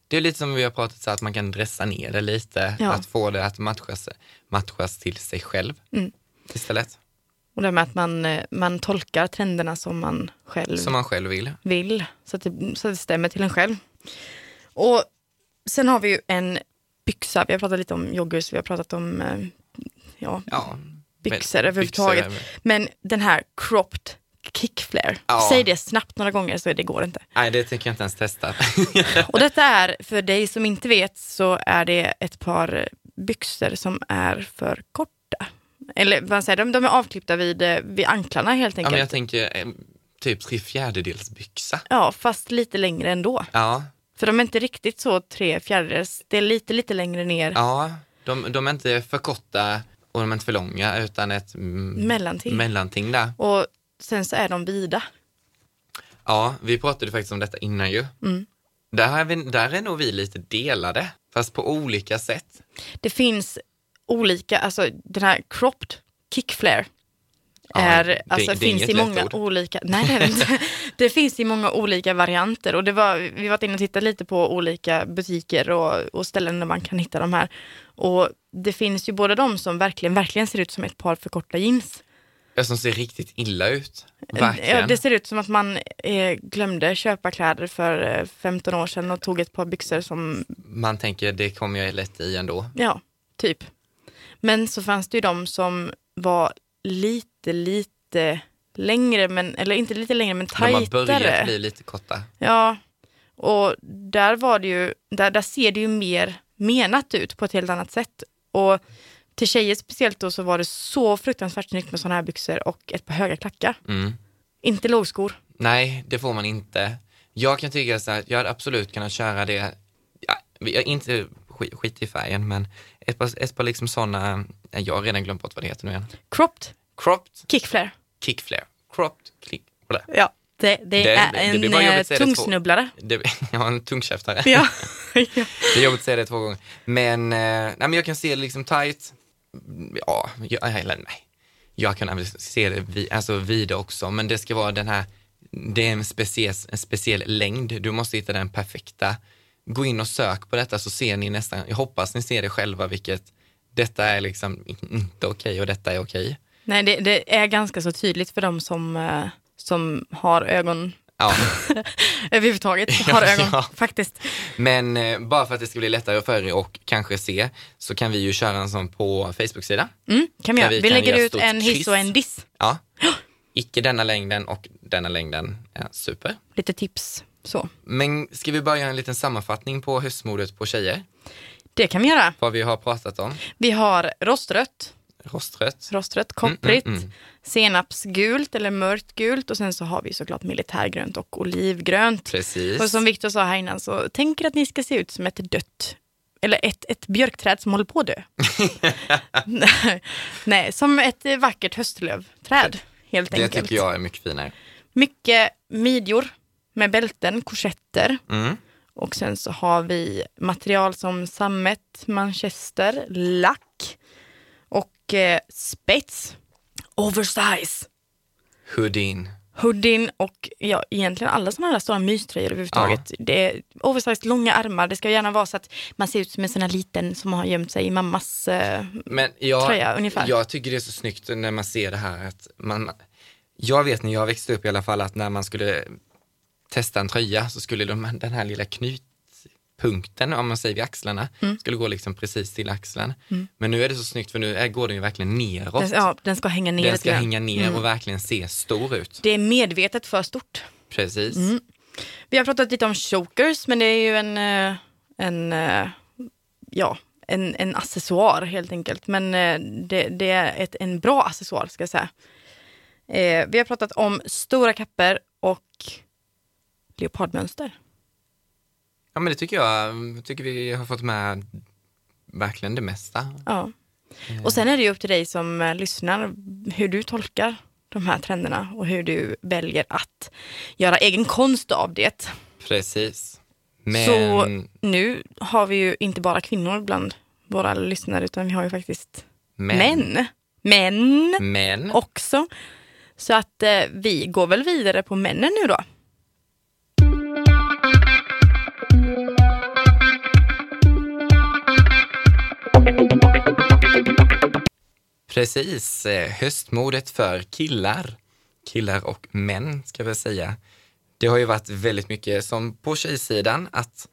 Speaker 1: det är lite som vi har pratat så att man kan dressa ner det lite,
Speaker 2: Ja.
Speaker 1: att få det att matchas, matchas till sig själv
Speaker 2: Mm.
Speaker 1: istället,
Speaker 2: Och det med att man, eh, man tolkar trenderna som man själv
Speaker 1: som man själv vill.
Speaker 2: vill. Så att, det, så att det stämmer till en själv. Och sen har vi ju en byxa. Vi har pratat lite om joggers, vi har pratat om eh, ja,
Speaker 1: Ja,
Speaker 2: byxor överhuvudtaget. Men den här cropped kickflare.
Speaker 1: Ja.
Speaker 2: Säg det snabbt några gånger så det går inte.
Speaker 1: Nej, det tänker jag inte ens testa.
Speaker 2: Och detta är, för dig som inte vet, så är det ett par byxor som är för korta. Eller vad säger, de, de är avklippta vid, eh, vid anklarna helt
Speaker 1: Ja,
Speaker 2: enkelt.
Speaker 1: men
Speaker 2: Ja,
Speaker 1: jag tänker eh, typ tre fjärdedels byxa.
Speaker 2: fast lite längre ändå.
Speaker 1: Ja,
Speaker 2: För de är inte riktigt så tre fjärdedels, det är lite, lite längre ner.
Speaker 1: ja de, de är inte för korta och de är inte för långa utan ett mm,
Speaker 2: Mellanting.
Speaker 1: mellanting där.
Speaker 2: Och sen så är de vida.
Speaker 1: Ja, vi pratade faktiskt om detta innan ju.
Speaker 2: Mm.
Speaker 1: Där, är vi, där är nog vi lite delade, fast på olika sätt.
Speaker 2: Det finns olika, alltså den här cropped kickflare
Speaker 1: Ja,
Speaker 2: är,
Speaker 1: det-
Speaker 2: alltså,
Speaker 1: det är
Speaker 2: finns i många
Speaker 1: ord.
Speaker 2: olika, nej det är det inte. Det finns i många olika varianter och det var, vi var inne och tittade lite på olika butiker och, och ställen där man kan hitta de här. Och det finns ju både de som verkligen, verkligen ser ut som ett par för korta jeans.
Speaker 1: Jag som ser riktigt illa ut. Verkligen.
Speaker 2: Ja, det ser ut som att man eh, glömde köpa kläder för eh, 15 år sedan och tog ett par byxor som
Speaker 1: Man tänker det kommer jag lätt i ändå.
Speaker 2: Ja, typ. Men så fanns det ju de som var lite, lite längre, men, eller inte lite längre, men
Speaker 1: De har börjat
Speaker 2: tajtare.
Speaker 1: bli lite korta.
Speaker 2: Ja, och där var det ju, där, där ser det ju mer menat ut på ett helt annat sätt. Och till tjejer speciellt då så var det så fruktansvärt snyggt med sådana här byxor och ett par höga klackar.
Speaker 1: Mm.
Speaker 2: Inte lågskor.
Speaker 1: Nej, det får man inte. Jag kan tycka så här, jag hade absolut kunnat köra det, ja, inte skit, skit i färgen, men ett par, ett par liksom sådana, jag har redan glömt bort vad det heter nu igen.
Speaker 2: Cropped
Speaker 1: Cropped
Speaker 2: kickflare.
Speaker 1: kickflare. Cropped blä.
Speaker 2: Ja, det, det,
Speaker 1: Det-
Speaker 2: är en
Speaker 1: det
Speaker 2: eh,
Speaker 1: det
Speaker 2: tungsnubblare.
Speaker 1: Det, jag har en tungkäftare.
Speaker 2: Ja. ja.
Speaker 1: Det är jobbigt att säga det två gånger. Men, eh, nej, men jag kan se det liksom tight. Ja, jag, eller nej. Jag kan även se det vi, alltså vida också, men det ska vara den här, det är en speciell, en speciell längd. Du måste hitta den perfekta. Gå in och sök på detta så ser ni nästan, jag hoppas ni ser det själva vilket, detta är liksom inte okej och detta är okej.
Speaker 2: Nej, det, det är ganska så tydligt för de som, eh, som har ögon
Speaker 1: Ja.
Speaker 2: överhuvudtaget. Har ögon,
Speaker 1: ja.
Speaker 2: faktiskt.
Speaker 1: Men eh, bara för att det ska bli lättare för er och kanske se så kan vi ju köra en sån på Facebook-sida.
Speaker 2: Mm, kan vi, göra.
Speaker 1: vi
Speaker 2: vi lägger
Speaker 1: göra
Speaker 2: ut en hiss
Speaker 1: kryss.
Speaker 2: och en diss.
Speaker 1: Ja. Icke denna längden och denna längden. Ja, super.
Speaker 2: Lite tips. Så.
Speaker 1: Men ska vi börja en liten sammanfattning på höstmodet på tjejer?
Speaker 2: Det kan vi göra.
Speaker 1: Vad vi har pratat om.
Speaker 2: Vi har rostrött,
Speaker 1: Rostrött.
Speaker 2: rostrött, kopprigt,
Speaker 1: Mm, mm, mm.
Speaker 2: senapsgult eller mörkt gult och sen så har vi såklart militärgrönt och olivgrönt.
Speaker 1: Precis.
Speaker 2: Och som Viktor sa här innan så tänker att ni ska se ut som ett dött eller ett, ett björkträd som håller på att dö. Nej, som ett vackert höstlövträd helt
Speaker 1: det
Speaker 2: enkelt.
Speaker 1: tycker jag är mycket finare.
Speaker 2: Mycket midjor med bälten, korsetter.
Speaker 1: Mm.
Speaker 2: Och sen så har vi material som sammet, manchester, lack och eh, spets. Oversize.
Speaker 1: Hoodin.
Speaker 2: Hoodin och ja, egentligen alla sådana här stora myströjor överhuvudtaget. Det är oversized, långa armar. Det ska gärna vara så att man ser ut som en sån här liten som har gömt sig i mammas... Eh,
Speaker 1: Men jag,
Speaker 2: Tröja, ungefär.
Speaker 1: jag tycker det är så snyggt när man ser det här att man, jag vet när jag växte upp i alla fall att när man skulle testa en tröja så skulle de, den här lilla knutpunkten, om man säger vid axlarna,
Speaker 2: Mm.
Speaker 1: skulle gå liksom precis till axeln. Men nu är det så snyggt för nu är, går den ju verkligen neråt.
Speaker 2: den, ja, den ska hänga ner
Speaker 1: den ska hänga ner
Speaker 2: Mm.
Speaker 1: och verkligen se stor ut.
Speaker 2: Det är medvetet för stort.
Speaker 1: Precis.
Speaker 2: Mm. Vi har pratat lite om chokers, men det är ju en, eh, en, eh, ja, en, en accessoar helt enkelt. Men eh, det, det är ett, en bra accessoar ska jag säga. Eh, vi har pratat om stora kapper och leopardmönster.
Speaker 1: Ja men det tycker jag, tycker vi har fått med verkligen det mesta.
Speaker 2: Ja. Och sen är det ju upp till dig som eh, lyssnar hur du tolkar de här trenderna och hur du väljer att göra egen konst av det.
Speaker 1: Precis. Men,
Speaker 2: Så nu har vi ju inte bara kvinnor bland våra lyssnare utan vi har ju faktiskt
Speaker 1: men,
Speaker 2: män. Män
Speaker 1: men
Speaker 2: också. Så att eh, vi går väl vidare på männen nu då.
Speaker 1: Precis, eh, höstmodet för killar. Killar och män ska jag säga. Det har ju varit väldigt mycket som på tjejsidan att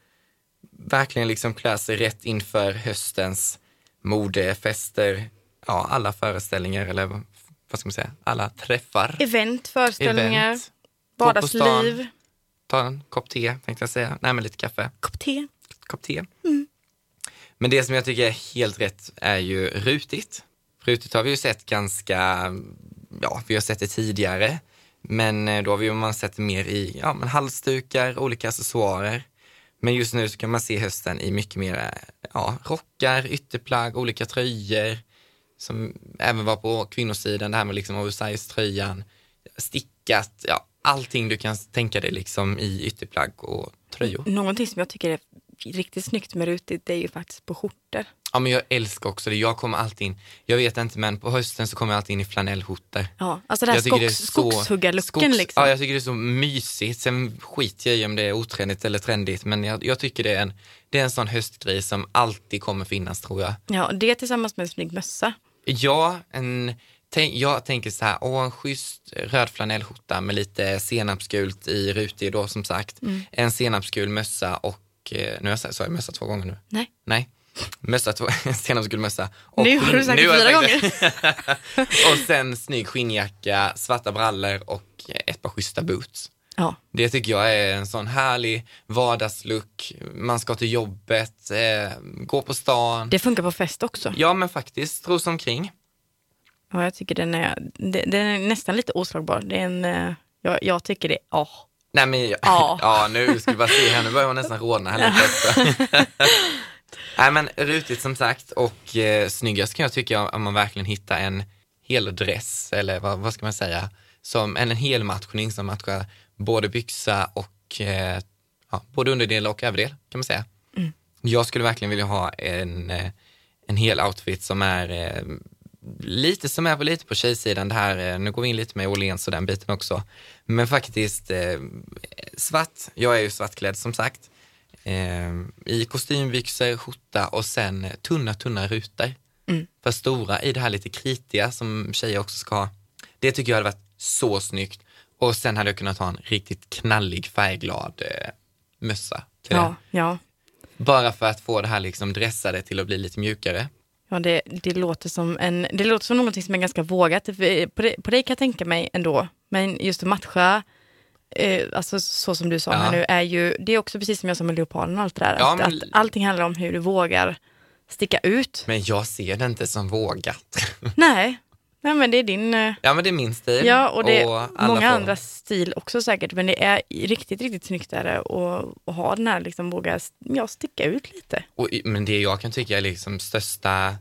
Speaker 1: verkligen liksom klä sig rätt inför höstens modefester, ja alla föreställningar eller vad ska man säga, alla träffar.
Speaker 2: Event, föreställningar,
Speaker 1: Event.
Speaker 2: Vardagsliv,
Speaker 1: Ta en kopp te tänkte jag säga, nej men lite kaffe,
Speaker 2: kopp te.
Speaker 1: kopp te.
Speaker 2: Mm.
Speaker 1: Men det som jag tycker är helt rätt är ju rutigt. Rutigt har vi ju sett ganska, ja, vi har sett det tidigare. Men eh, då har vi man sett det mer i ja, men halsdukar, olika accessoarer. Men just nu så kan man se hösten i mycket mer eh, ja, rockar, ytterplagg, olika tröjor. Som även var på kvinnosidan, det här med liksom oversize-tröjan, stickat, ja, allting du kan tänka dig liksom i ytterplagg och tröjor.
Speaker 2: Någonting som jag tycker är riktigt snyggt med rutigt, det är ju faktiskt på skjortor.
Speaker 1: Ja men jag älskar också det. Jag kommer alltid in, jag vet inte men på hösten så kommer jag alltid in i flanellskjortor.
Speaker 2: Ja, alltså det här skogs, skogshuggarlooken
Speaker 1: Skogs-
Speaker 2: liksom.
Speaker 1: Ja, jag tycker det är så mysigt. Sen skiter jag i om det är otrendigt eller trendigt, men jag, jag tycker det är, en, det är en sån höstgrej som alltid kommer finnas tror jag.
Speaker 2: Ja, det tillsammans med en snygg mössa.
Speaker 1: Ja, en, tänk, jag tänker så här, åh en schysst röd flanellskjorta med lite senapsgult i rutig då som sagt.
Speaker 2: Mm.
Speaker 1: En senapsgul mössa och, eh, nu har jag sagt, jag mössa två gånger nu?
Speaker 2: Nej.
Speaker 1: Nej. Mössa, två, senapsgul mössa. Och
Speaker 2: Nu har du sagt det fyra
Speaker 1: det. och sen snygg skinnjacka, svarta brallor och ett par schyssta boots.
Speaker 2: Ja,
Speaker 1: Det tycker jag är en sån härlig vardagslook. Man ska till jobbet, eh, gå på stan.
Speaker 2: det funkar på fest också.
Speaker 1: Ja men faktiskt, strosa omkring.
Speaker 2: Ja, jag tycker den är, den är nästan lite oslagbar. Det är en, eh, jag, jag tycker det, åh.
Speaker 1: Nej men ja,
Speaker 2: Ja.
Speaker 1: nu ska vi bara se här, nu börjar hon nästan rodna här lite. Nej men rutigt som sagt och eh, snyggast kan jag tycka om man verkligen hittar en hel dress eller vad, vad ska man säga, som en, en hel matchning som matchar både byxa och eh, ja, både underdel och överdel kan man säga. Jag skulle verkligen vilja ha en, eh, en hel outfit som är eh, lite som är på lite på tjejsidan. Det här, eh, nu går vi in lite med Åhléns och den biten också, men faktiskt eh, svart, jag är ju svartklädd som sagt, i kostymbyxor, skjorta och sen tunna, tunna rutor.
Speaker 2: Mm.
Speaker 1: För stora i det här lite kritiga som tjejer också ska ha. Det tycker jag hade varit så snyggt. Och sen hade jag kunnat ha en riktigt knallig färgglad eh, mössa
Speaker 2: Ja, ja.
Speaker 1: Bara för att få det här liksom dressade till att bli lite mjukare.
Speaker 2: Ja, det, det, låter som en, det låter som någonting som är ganska vågat. På det kan jag tänka mig ändå. Men just att matcha, eh, alltså så som du sa
Speaker 1: Ja.
Speaker 2: här nu, är ju, det är också precis som jag sa med leoparden och allt det där.
Speaker 1: Ja,
Speaker 2: att,
Speaker 1: men-
Speaker 2: att allting handlar om hur du vågar sticka ut.
Speaker 1: Men jag ser det inte som vågat.
Speaker 2: Nej, nej men det är din, eh,
Speaker 1: ja men det är min stil.
Speaker 2: ja och det är
Speaker 1: alla
Speaker 2: många
Speaker 1: får-
Speaker 2: andra stil också säkert. Men det är riktigt, riktigt snyggt där och, och ha den här liksom våga ja, sticka ut lite.
Speaker 1: Och, men det jag kan tycka är liksom största,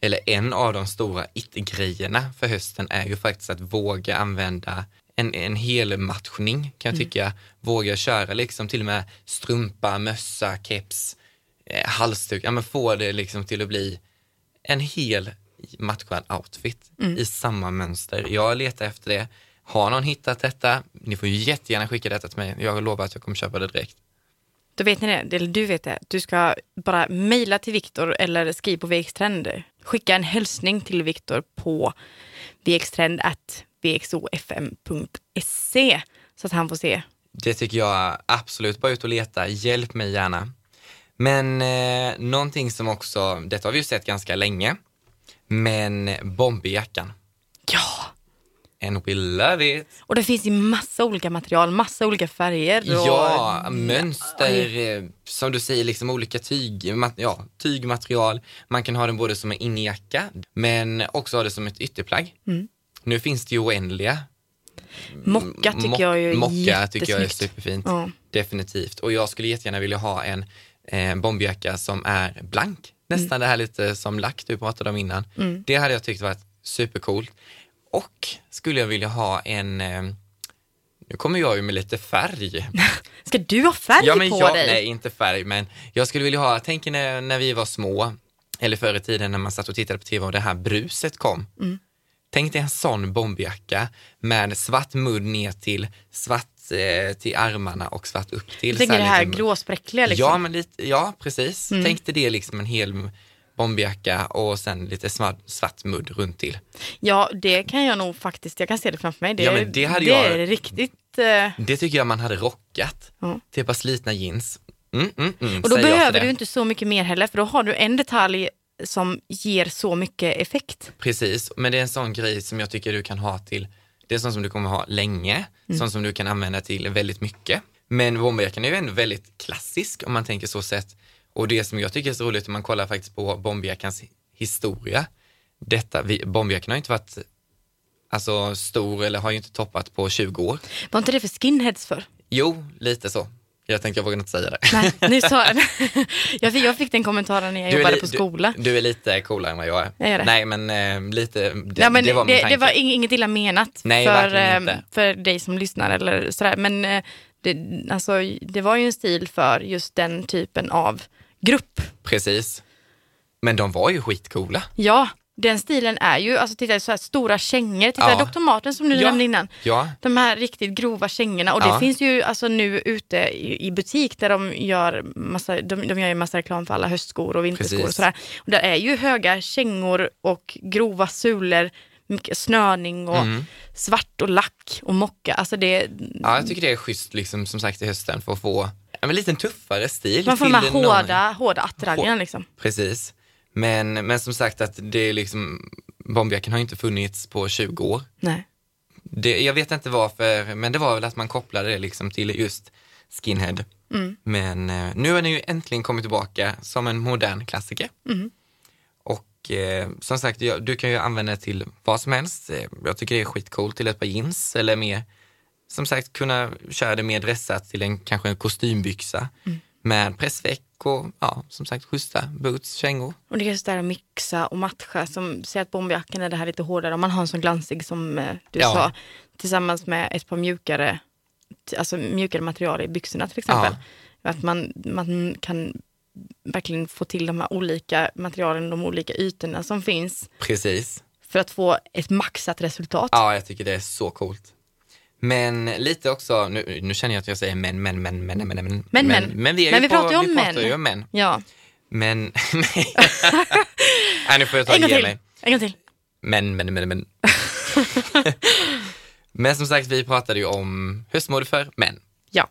Speaker 1: eller en av de stora it-grejerna för hösten är ju faktiskt att våga använda en, en hel matchning kan jag tycka. Våga köra liksom till och med strumpa, mössa, keps, eh, halsduk, ja men få det liksom till att bli en hel matchad outfit i samma mönster. Jag letar efter det. Har någon hittat detta? Ni får jättegärna skicka detta till mig. Jag lovar att jag kommer köpa det direkt.
Speaker 2: Då vet ni det, eller du vet det. Du ska bara mejla till Viktor eller skriv på VX-trend. Skicka en hälsning till Viktor på vxtrend.vxofm.se så att han får se.
Speaker 1: Det tycker jag absolut. Bara ut och leta. Hjälp mig gärna. Men eh, någonting som också, detta har vi ju sett ganska länge, men bomberjackan.
Speaker 2: Ja!
Speaker 1: And we love it.
Speaker 2: Och det finns i massa olika material, massa olika färger. Och,
Speaker 1: Ja, mönster, eh, som du säger, liksom olika tyg, ja, tygmaterial. Man kan ha den både som en innejacka, men också ha det som ett ytterplagg.
Speaker 2: Mm.
Speaker 1: Nu finns det ju oändliga.
Speaker 2: Mocka tycker jag är
Speaker 1: Mocka tycker jag är superfint.
Speaker 2: Ja.
Speaker 1: Definitivt. Och jag skulle jättegärna vilja ha en eh, bomberjacka som är blank. Nästan det här lite som lack du pratade om innan.
Speaker 2: Mm.
Speaker 1: Det hade jag tyckt varit supercoolt. Och skulle jag vilja ha en, eh, nu kommer jag ju med lite färg.
Speaker 2: Ska du ha färg
Speaker 1: ja, men
Speaker 2: på
Speaker 1: jag,
Speaker 2: dig?
Speaker 1: Nej, inte färg, men jag skulle vilja ha, tänk när, när vi var små, eller förr i tiden när man satt och tittade på tv och det här bruset kom.
Speaker 2: Mm.
Speaker 1: Tänk dig en sån bomberjacka med svart mudd ner till, svart eh, till armarna och svart upp till.
Speaker 2: Jag tänker
Speaker 1: Så
Speaker 2: det här
Speaker 1: liksom-
Speaker 2: gråspräckliga liksom.
Speaker 1: Ja, men lite, ja precis.
Speaker 2: Mm.
Speaker 1: Tänk dig det liksom en hel bomberjacka och sen lite svart, svart mudd runt till.
Speaker 2: Ja, det kan jag nog faktiskt, jag kan se det framför mig. Det,
Speaker 1: Ja, men det hade
Speaker 2: det
Speaker 1: jag-
Speaker 2: är riktigt... eh,
Speaker 1: Det tycker jag man hade rockat
Speaker 2: Ja.
Speaker 1: till ett par slitna jeans. Mm, mm, mm,
Speaker 2: Och då behöver du inte så mycket mer heller, för då har du en detalj som ger så mycket effekt.
Speaker 1: Precis, men det är en sån grej som jag tycker du kan ha till, det är sånt som du kommer ha länge,
Speaker 2: Mm.
Speaker 1: sånt som du kan använda till väldigt mycket. Men bomberjackan är ju ändå väldigt klassisk om man tänker så sett. Och det som jag tycker är så roligt om man kollar faktiskt på bomberjackans historia, detta, vi, bomberjackan har inte varit alltså, stor eller har ju inte toppat på 20 år.
Speaker 2: Var inte det för skinheads för?
Speaker 1: Jo, lite så. Jag tänkte jag vågar inte säga det.
Speaker 2: Nej, nu sa jag. Jag fick, jag fick den kommentaren när jag
Speaker 1: Du
Speaker 2: jobbade
Speaker 1: li-
Speaker 2: på skola.
Speaker 1: Du, du är lite coolare än vad jag är.
Speaker 2: Jag är.
Speaker 1: Nej, men eh, lite, det,
Speaker 2: ja, men
Speaker 1: det var min
Speaker 2: det,
Speaker 1: tanke.
Speaker 2: det var ing- inget illa menat
Speaker 1: Nej,
Speaker 2: för, eh,
Speaker 1: inte.
Speaker 2: för dig som lyssnar eller sådär. Men eh, det, alltså, det var ju en stil för just den typen av grupp.
Speaker 1: Precis. Men de var ju skitcoola.
Speaker 2: Ja, den stilen är ju, alltså titta så här stora kängor, titta
Speaker 1: Ja.
Speaker 2: Dr. Martens som du
Speaker 1: Ja.
Speaker 2: nämnde innan.
Speaker 1: Ja,
Speaker 2: De här riktigt grova kängorna och det
Speaker 1: Ja.
Speaker 2: finns ju alltså nu ute i, i butik där de gör massa, de, de gör ju massa reklam för alla höstskor och vinterskor och
Speaker 1: Precis.
Speaker 2: sådär. Och där är ju höga kängor och grova sulor, mycket snörning och
Speaker 1: Mm.
Speaker 2: svart och lack och mocka. Alltså det,
Speaker 1: ja, jag tycker det är schysst liksom, som sagt i hösten för att få en lite tuffare stil.
Speaker 2: man får de här
Speaker 1: någon-
Speaker 2: hårda, hårda attiraljerna liksom.
Speaker 1: Precis. Men, men som sagt att det är liksom, bomberjackan har inte funnits på 20 år.
Speaker 2: Nej.
Speaker 1: Det, jag vet inte varför, men det var väl att man kopplade det liksom till just skinhead.
Speaker 2: Mm.
Speaker 1: Men eh, nu har den ju äntligen kommit tillbaka som en modern klassiker.
Speaker 2: Mm.
Speaker 1: Och eh, som sagt, du kan ju använda det till vad som helst. Eh, Jag tycker det är skitcoolt till ett par jeans eller mer, som sagt kunna köra det mer dressat till en kanske en kostymbyxa
Speaker 2: Mm.
Speaker 1: med pressväck och ja, som sagt schyssta boots, kängor.
Speaker 2: Och det är just det här att mixa och matcha. Som säger att bomberjackan är det här lite hårdare. Om man har en sån glansig som eh, du
Speaker 1: Ja.
Speaker 2: sa. Tillsammans med ett par mjukare, alltså mjukare material i byxorna till exempel. Att man, man kan verkligen få till de här olika materialen, de olika ytorna som finns.
Speaker 1: Precis.
Speaker 2: För att få ett maxat resultat.
Speaker 1: Ja, jag tycker det är så coolt. Men lite också, nu, nu känner jag att jag säger men, men, men, men, men, men, men,
Speaker 2: Men, men.
Speaker 1: men vi, är
Speaker 2: Men vi
Speaker 1: på,
Speaker 2: pratar ju om
Speaker 1: vi pratar
Speaker 2: män.
Speaker 1: ju om män.
Speaker 2: Ja.
Speaker 1: Men, nej, nu får jag ta
Speaker 2: En gång
Speaker 1: ge mig.
Speaker 2: En gång till.
Speaker 1: Men, men, men, men. men som sagt, vi pratade ju om höstmode för män.
Speaker 2: Ja.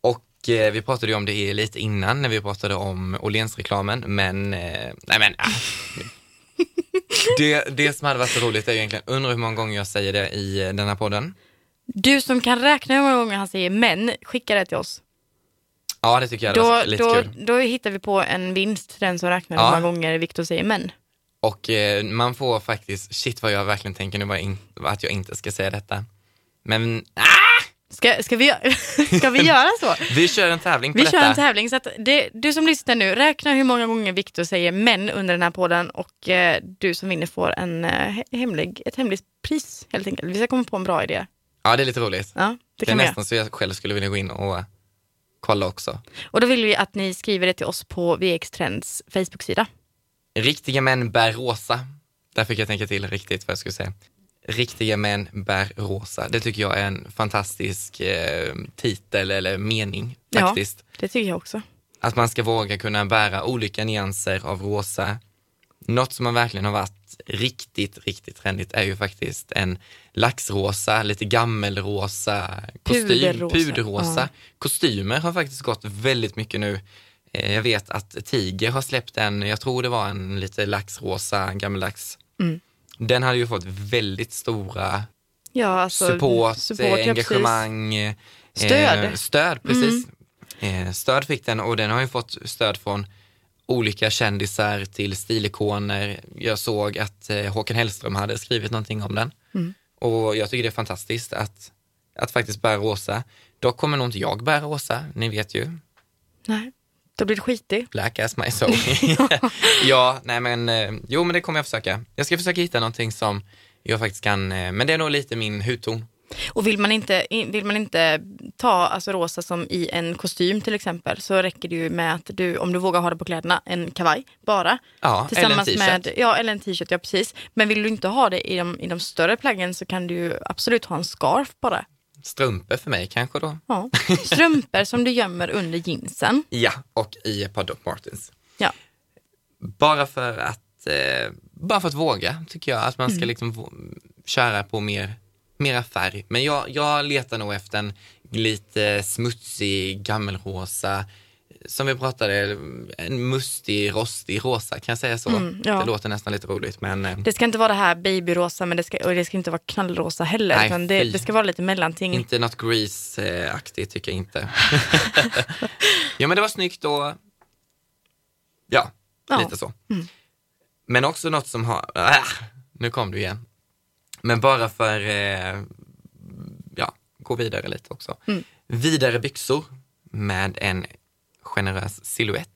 Speaker 1: Och eh, vi pratade ju om det lite innan när vi pratade om Åhléns-reklamen, men, eh, nej men, ah. det, det som hade varit så roligt är egentligen, undrar hur många gånger jag säger det i eh, den här podden.
Speaker 2: Du som kan räkna hur många gånger han säger men, skicka det till oss.
Speaker 1: Ja, det tycker jag
Speaker 2: Då,
Speaker 1: lite
Speaker 2: då,
Speaker 1: kul.
Speaker 2: då hittar vi på en vinst till den som räknar
Speaker 1: Ja.
Speaker 2: hur många gånger Viktor säger men.
Speaker 1: Och eh, man får faktiskt, shit vad jag verkligen tänker nu var in, att jag inte ska säga detta. Men ah,
Speaker 2: Ska, ska, vi, gö- ska vi göra så?
Speaker 1: vi kör en tävling på
Speaker 2: Vi
Speaker 1: detta.
Speaker 2: kör en tävling. Så att det, du som lyssnar nu, räkna hur många gånger Viktor säger men under den här podden och eh, du som vinner får en, eh, he- hemlig, ett hemligt pris helt enkelt. Vi ska komma på en bra idé.
Speaker 1: Ja, det är lite roligt.
Speaker 2: Ja, det
Speaker 1: Det är nästan så jag själv skulle vilja gå in och kolla också.
Speaker 2: Och då vill vi att ni skriver det till oss på VX Trends Facebook-sida.
Speaker 1: Riktiga män bär rosa. Där fick jag tänka till riktigt vad jag skulle säga. Riktiga män bär rosa. Det tycker jag är en fantastisk eh, titel eller mening
Speaker 2: Ja.
Speaker 1: faktiskt.
Speaker 2: Det tycker jag också.
Speaker 1: Att man ska våga kunna bära olika nyanser av rosa. Något som har verkligen har varit riktigt, riktigt trendigt är ju faktiskt en laxrosa, lite gammelrosa kostym,
Speaker 2: Puderrosa.
Speaker 1: puderrosa.
Speaker 2: Ja.
Speaker 1: Kostymer har faktiskt gått väldigt mycket nu. Eh, Jag vet att Tiger har släppt en, jag tror det var en lite laxrosa, gammeldags.
Speaker 2: Mm.
Speaker 1: Den hade ju fått väldigt stora
Speaker 2: Ja, alltså,
Speaker 1: support,
Speaker 2: support,
Speaker 1: eh,
Speaker 2: ja,
Speaker 1: engagemang, eh,
Speaker 2: Stöd.
Speaker 1: Eh, stöd, precis. Eh, stöd fick den och den har ju fått stöd från olika kändisar till stilikoner. Jag såg att eh, Håkan Hellström hade skrivit någonting om den.
Speaker 2: Mm.
Speaker 1: Och jag tycker det är fantastiskt att, att faktiskt bära rosa. Dock kommer nog inte jag bära rosa, ni vet ju.
Speaker 2: Nej, då blir det skitigt.
Speaker 1: Black as my soul. ja, nej men, eh, jo men det kommer jag försöka. Jag ska försöka hitta någonting som jag faktiskt kan, eh, men det är nog lite min hudton.
Speaker 2: Och vill man inte, vill man inte ta alltså, rosa som i en kostym till exempel så räcker det ju med att du, om du vågar ha det på kläderna, en kavaj bara.
Speaker 1: Ja, eller en t-shirt.
Speaker 2: ja, eller en t-shirt, ja precis. Men vill du inte ha det i de, i de större plaggen så kan du absolut ha en scarf bara.
Speaker 1: Strumpor för mig kanske då.
Speaker 2: Ja. Strumpor som du gömmer under jeansen.
Speaker 1: Ja, och i ett par Doc Martens.
Speaker 2: Ja.
Speaker 1: Bara för att, eh, bara för att våga tycker jag att man
Speaker 2: Mm.
Speaker 1: ska liksom vå- köra på mer, mera färg. Men jag, jag letar nog efter en lite smutsig gammelrosa, som vi pratade, en mustig, rostig rosa, kan jag säga så?
Speaker 2: Mm, ja.
Speaker 1: Det låter nästan lite roligt men eh,
Speaker 2: Det ska inte vara det här babyrosa men det ska, och det ska inte vara knallrosa heller.
Speaker 1: Nej,
Speaker 2: utan det, det ska vara lite mellanting.
Speaker 1: inte något Grease-aktigt tycker jag inte. ja men det var snyggt och Ja,
Speaker 2: Ja.
Speaker 1: lite så.
Speaker 2: Mm.
Speaker 1: Men också något som har, ah, nu kom du igen. Men bara för, eh, ja, gå vidare lite också.
Speaker 2: Mm.
Speaker 1: Vidare byxor med en generös silhuett.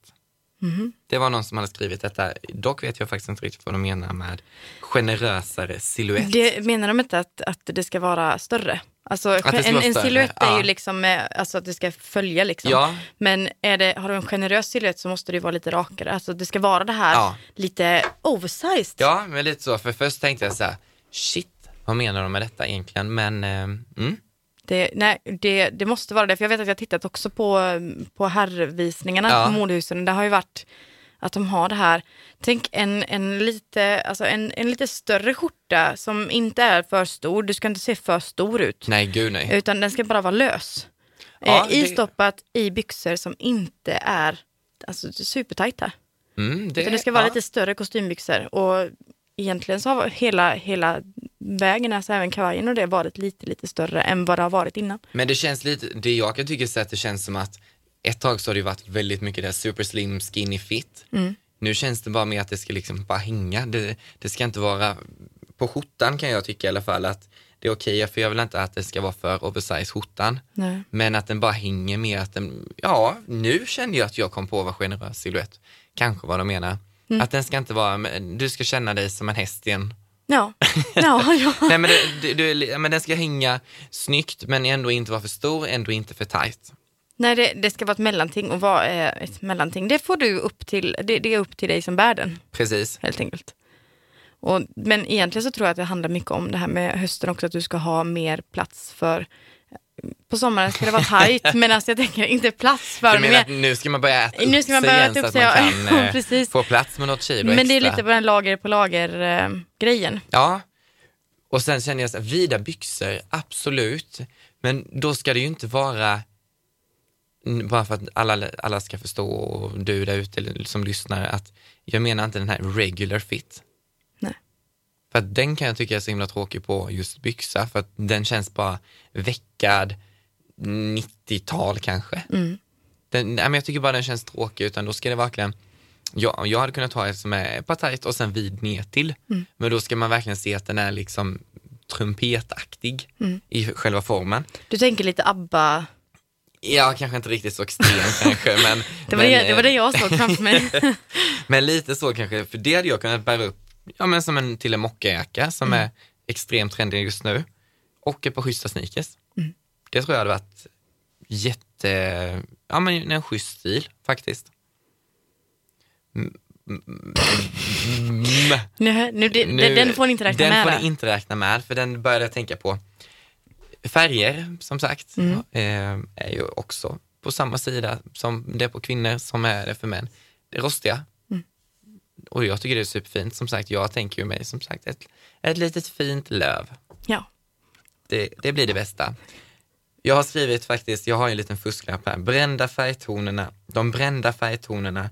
Speaker 2: Mhm.
Speaker 1: Det var någon som hade skrivit detta. Dock vet jag faktiskt inte riktigt vad de menar med generösare silhuett.
Speaker 2: Det menar de inte att, att det ska vara större? Alltså, en, en silhuett är
Speaker 1: ja.
Speaker 2: ju liksom eh, alltså att det ska följa liksom.
Speaker 1: Ja,
Speaker 2: Men är det, har du en generös silhuett så måste det vara lite rakare. Alltså det ska vara det här
Speaker 1: Ja.
Speaker 2: lite oversized.
Speaker 1: ja, men lite så. För först tänkte jag så här, shit, vad menar de med detta egentligen? Men, eh, mm,
Speaker 2: Det, nej, det, det måste vara det. För jag vet att jag tittat också på, på herrvisningarna
Speaker 1: Ja.
Speaker 2: på modehusen. Det har ju varit att de har det här. Tänk en, en, lite, alltså en, en lite större skjorta som inte är för stor. Du ska inte se för stor ut.
Speaker 1: nej gud nej.
Speaker 2: Utan den ska bara vara lös.
Speaker 1: Ja,
Speaker 2: eh,
Speaker 1: det-
Speaker 2: Istoppat i byxor som inte är alltså, supertajta.
Speaker 1: Mm,
Speaker 2: Det, det ska vara
Speaker 1: ja.
Speaker 2: lite större kostymbyxor. Och egentligen så har hela, hela vägen, alltså även kavajen och det, varit lite, lite större än vad det har varit innan.
Speaker 1: Men det känns lite, det jag kan tycka är att det känns som att ett tag så har det varit väldigt mycket där super slim skinny fit.
Speaker 2: Mm.
Speaker 1: Nu känns det bara mer att det ska liksom bara hänga. Det, det ska inte vara, på skjortan kan jag tycka i alla fall att det är okej, för jag vill inte att det ska vara för oversize skjortan.
Speaker 2: Nej.
Speaker 1: Men att den bara hänger med att den, ja, nu kände jag att jag kom på vad generös silhuett kanske vad de menar.
Speaker 2: Mm.
Speaker 1: Att den ska inte vara, du ska känna dig som en häst i en
Speaker 2: Ja, ja, ja.
Speaker 1: Nej men, det, det, men den ska hänga snyggt men ändå inte vara för stor, ändå inte för tight.
Speaker 2: Nej, det, det ska vara ett mellanting. Och vad är ett mellanting? Det får du upp till, det, det är upp till dig som bär den,
Speaker 1: Precis.
Speaker 2: helt enkelt. Och, men egentligen så tror jag att det handlar mycket om det här med hösten också, att du ska ha mer plats för på sommaren ska det vara tajt, men alltså jag tänker inte plats för
Speaker 1: Du menar att nu ska man börja äta upp
Speaker 2: Nu ska man
Speaker 1: sig
Speaker 2: börja
Speaker 1: igen
Speaker 2: äta
Speaker 1: så
Speaker 2: upp
Speaker 1: att
Speaker 2: sig,
Speaker 1: man kan
Speaker 2: Ja,
Speaker 1: eh, få plats med något kilo
Speaker 2: Men det är
Speaker 1: extra.
Speaker 2: lite på den lager på lager eh, grejen.
Speaker 1: Ja, och sen känner jag så vida byxor, absolut. Men då ska det ju inte vara, bara för att alla, alla ska förstå och du där ute eller som lyssnar, att jag menar inte den här regular fit. För att den kan jag tycka är så himla tråkig på just byxa, för att den känns bara veckad 90-tal kanske.
Speaker 2: Mm.
Speaker 1: Den, nej, men jag tycker bara den känns tråkig, utan då ska det verkligen, jag, jag hade kunnat ta ett som är bara tajt och sen vid ner till.
Speaker 2: Mm.
Speaker 1: Men då ska man verkligen se att den är liksom trumpetaktig
Speaker 2: Mm.
Speaker 1: i själva formen.
Speaker 2: Du tänker lite ABBA.
Speaker 1: Ja, kanske inte riktigt så extrem kanske, men,
Speaker 2: Det var,
Speaker 1: men,
Speaker 2: det, det var det
Speaker 1: eh,
Speaker 2: jag såg framför mig.
Speaker 1: men lite så kanske, för det hade jag kunnat bära upp, ja men som en till en mockajacka som
Speaker 2: Mm.
Speaker 1: är extremt trendig just nu. Och ett par schyssta sneakers.
Speaker 2: Mm.
Speaker 1: Det tror jag hade varit jätte, ja men en schysst stil faktiskt. Mm, mm, mm.
Speaker 2: nu, nu, det,
Speaker 1: Nu-
Speaker 2: den får ni inte räkna
Speaker 1: den
Speaker 2: med.
Speaker 1: får
Speaker 2: va?
Speaker 1: ni inte räkna med, för den började jag tänka på. Färger, som sagt,
Speaker 2: Mm.
Speaker 1: eh, är ju också på samma sida som det är på kvinnor som är det för män. Det rostiga. Och jag tycker det är superfint. Som sagt, jag tänker ju mig som sagt ett, ett litet fint löv.
Speaker 2: Ja.
Speaker 1: Det, det blir det bästa. Jag har skrivit faktiskt, jag har en liten fusklapp här. Brända färgtonerna, de brända färgtonerna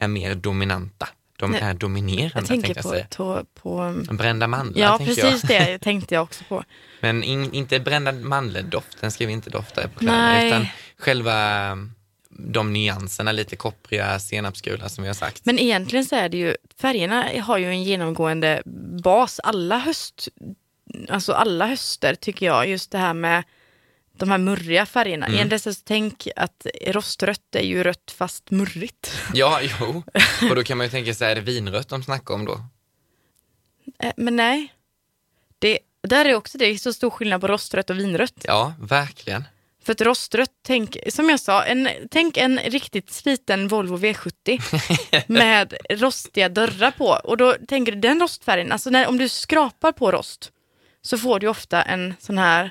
Speaker 1: är mer dominanta. De
Speaker 2: Nej,
Speaker 1: är dominerande,
Speaker 2: Jag tänker
Speaker 1: jag
Speaker 2: på,
Speaker 1: säga.
Speaker 2: på, på
Speaker 1: Brända mandlar,
Speaker 2: Ja, precis
Speaker 1: jag.
Speaker 2: det tänkte jag också på.
Speaker 1: Men in, inte brända mandeldoft, den ska vi inte dofta på kläderna, utan själva de nyanserna, lite koppriga, senapsgula som vi har sagt.
Speaker 2: Men egentligen så är det ju, färgerna har ju en genomgående bas. Alla höst, alltså alla höster tycker jag, just det här med de här murriga färgerna.
Speaker 1: Mm.
Speaker 2: Egentligen så tänk att rostrött är ju rött fast murrigt.
Speaker 1: Ja, jo. Och då kan man ju tänka sig, är det vinrött de snackar om då?
Speaker 2: Eh, Men nej, det, där är också det är så stor skillnad på rostrött och vinrött.
Speaker 1: Ja, verkligen.
Speaker 2: För ett rostrött, tänk, som jag sa, en, tänk en riktigt sliten Volvo V70 med rostiga dörrar på. Och då tänker du den rostfärgen, alltså när, om du skrapar på rost så får du ofta en sån här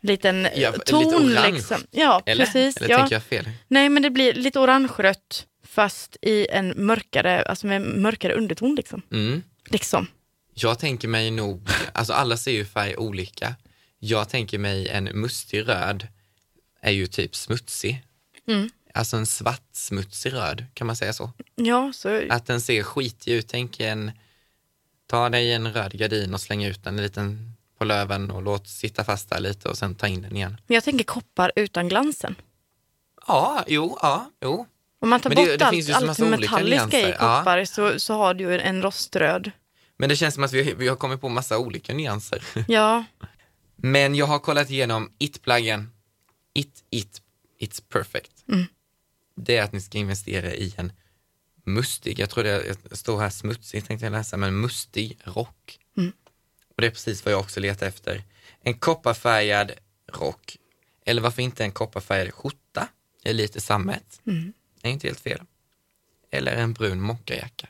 Speaker 2: liten
Speaker 1: Ja,
Speaker 2: eh,
Speaker 1: lite
Speaker 2: ton.
Speaker 1: orange.
Speaker 2: liksom. Ja,
Speaker 1: Eller?
Speaker 2: precis.
Speaker 1: Eller
Speaker 2: ja.
Speaker 1: tänker jag fel?
Speaker 2: Nej, men det blir lite orangerött fast i en mörkare, alltså med mörkare underton liksom.
Speaker 1: Mm.
Speaker 2: liksom.
Speaker 1: Jag tänker mig nog, alltså alla ser ju färg olika. Jag tänker mig en mustig röd är ju typ smutsig.
Speaker 2: Mm.
Speaker 1: Alltså en svart smutsig röd, kan man säga så?
Speaker 2: Ja, så
Speaker 1: Att den ser skitig ut, tänk en, ta dig en röd gardin och släng ut den en liten på löven och låt sitta fast där lite och sen ta in den igen.
Speaker 2: men jag tänker koppar utan glansen.
Speaker 1: Ja, jo, ja, jo.
Speaker 2: Om man tar
Speaker 1: Men det-
Speaker 2: bort
Speaker 1: det
Speaker 2: allt, allt metalliska i
Speaker 1: nyanser. Ja.
Speaker 2: koppar så, så har du ju en roströd.
Speaker 1: Men det känns som att vi, vi har kommit på massa olika nyanser.
Speaker 2: Ja,
Speaker 1: Men jag har kollat igenom it-plaggen. It, it, it's perfect.
Speaker 2: Mm.
Speaker 1: Det är att ni ska investera i en mustig, jag tror det står här smutsig tänkte jag läsa, men mustig rock.
Speaker 2: Mm.
Speaker 1: Och det är precis vad jag också letar efter. En kopparfärgad rock, eller varför inte en kopparfärgad skjorta, det är lite sammet,
Speaker 2: Mm.
Speaker 1: är inte helt fel. Eller en brun mockajacka.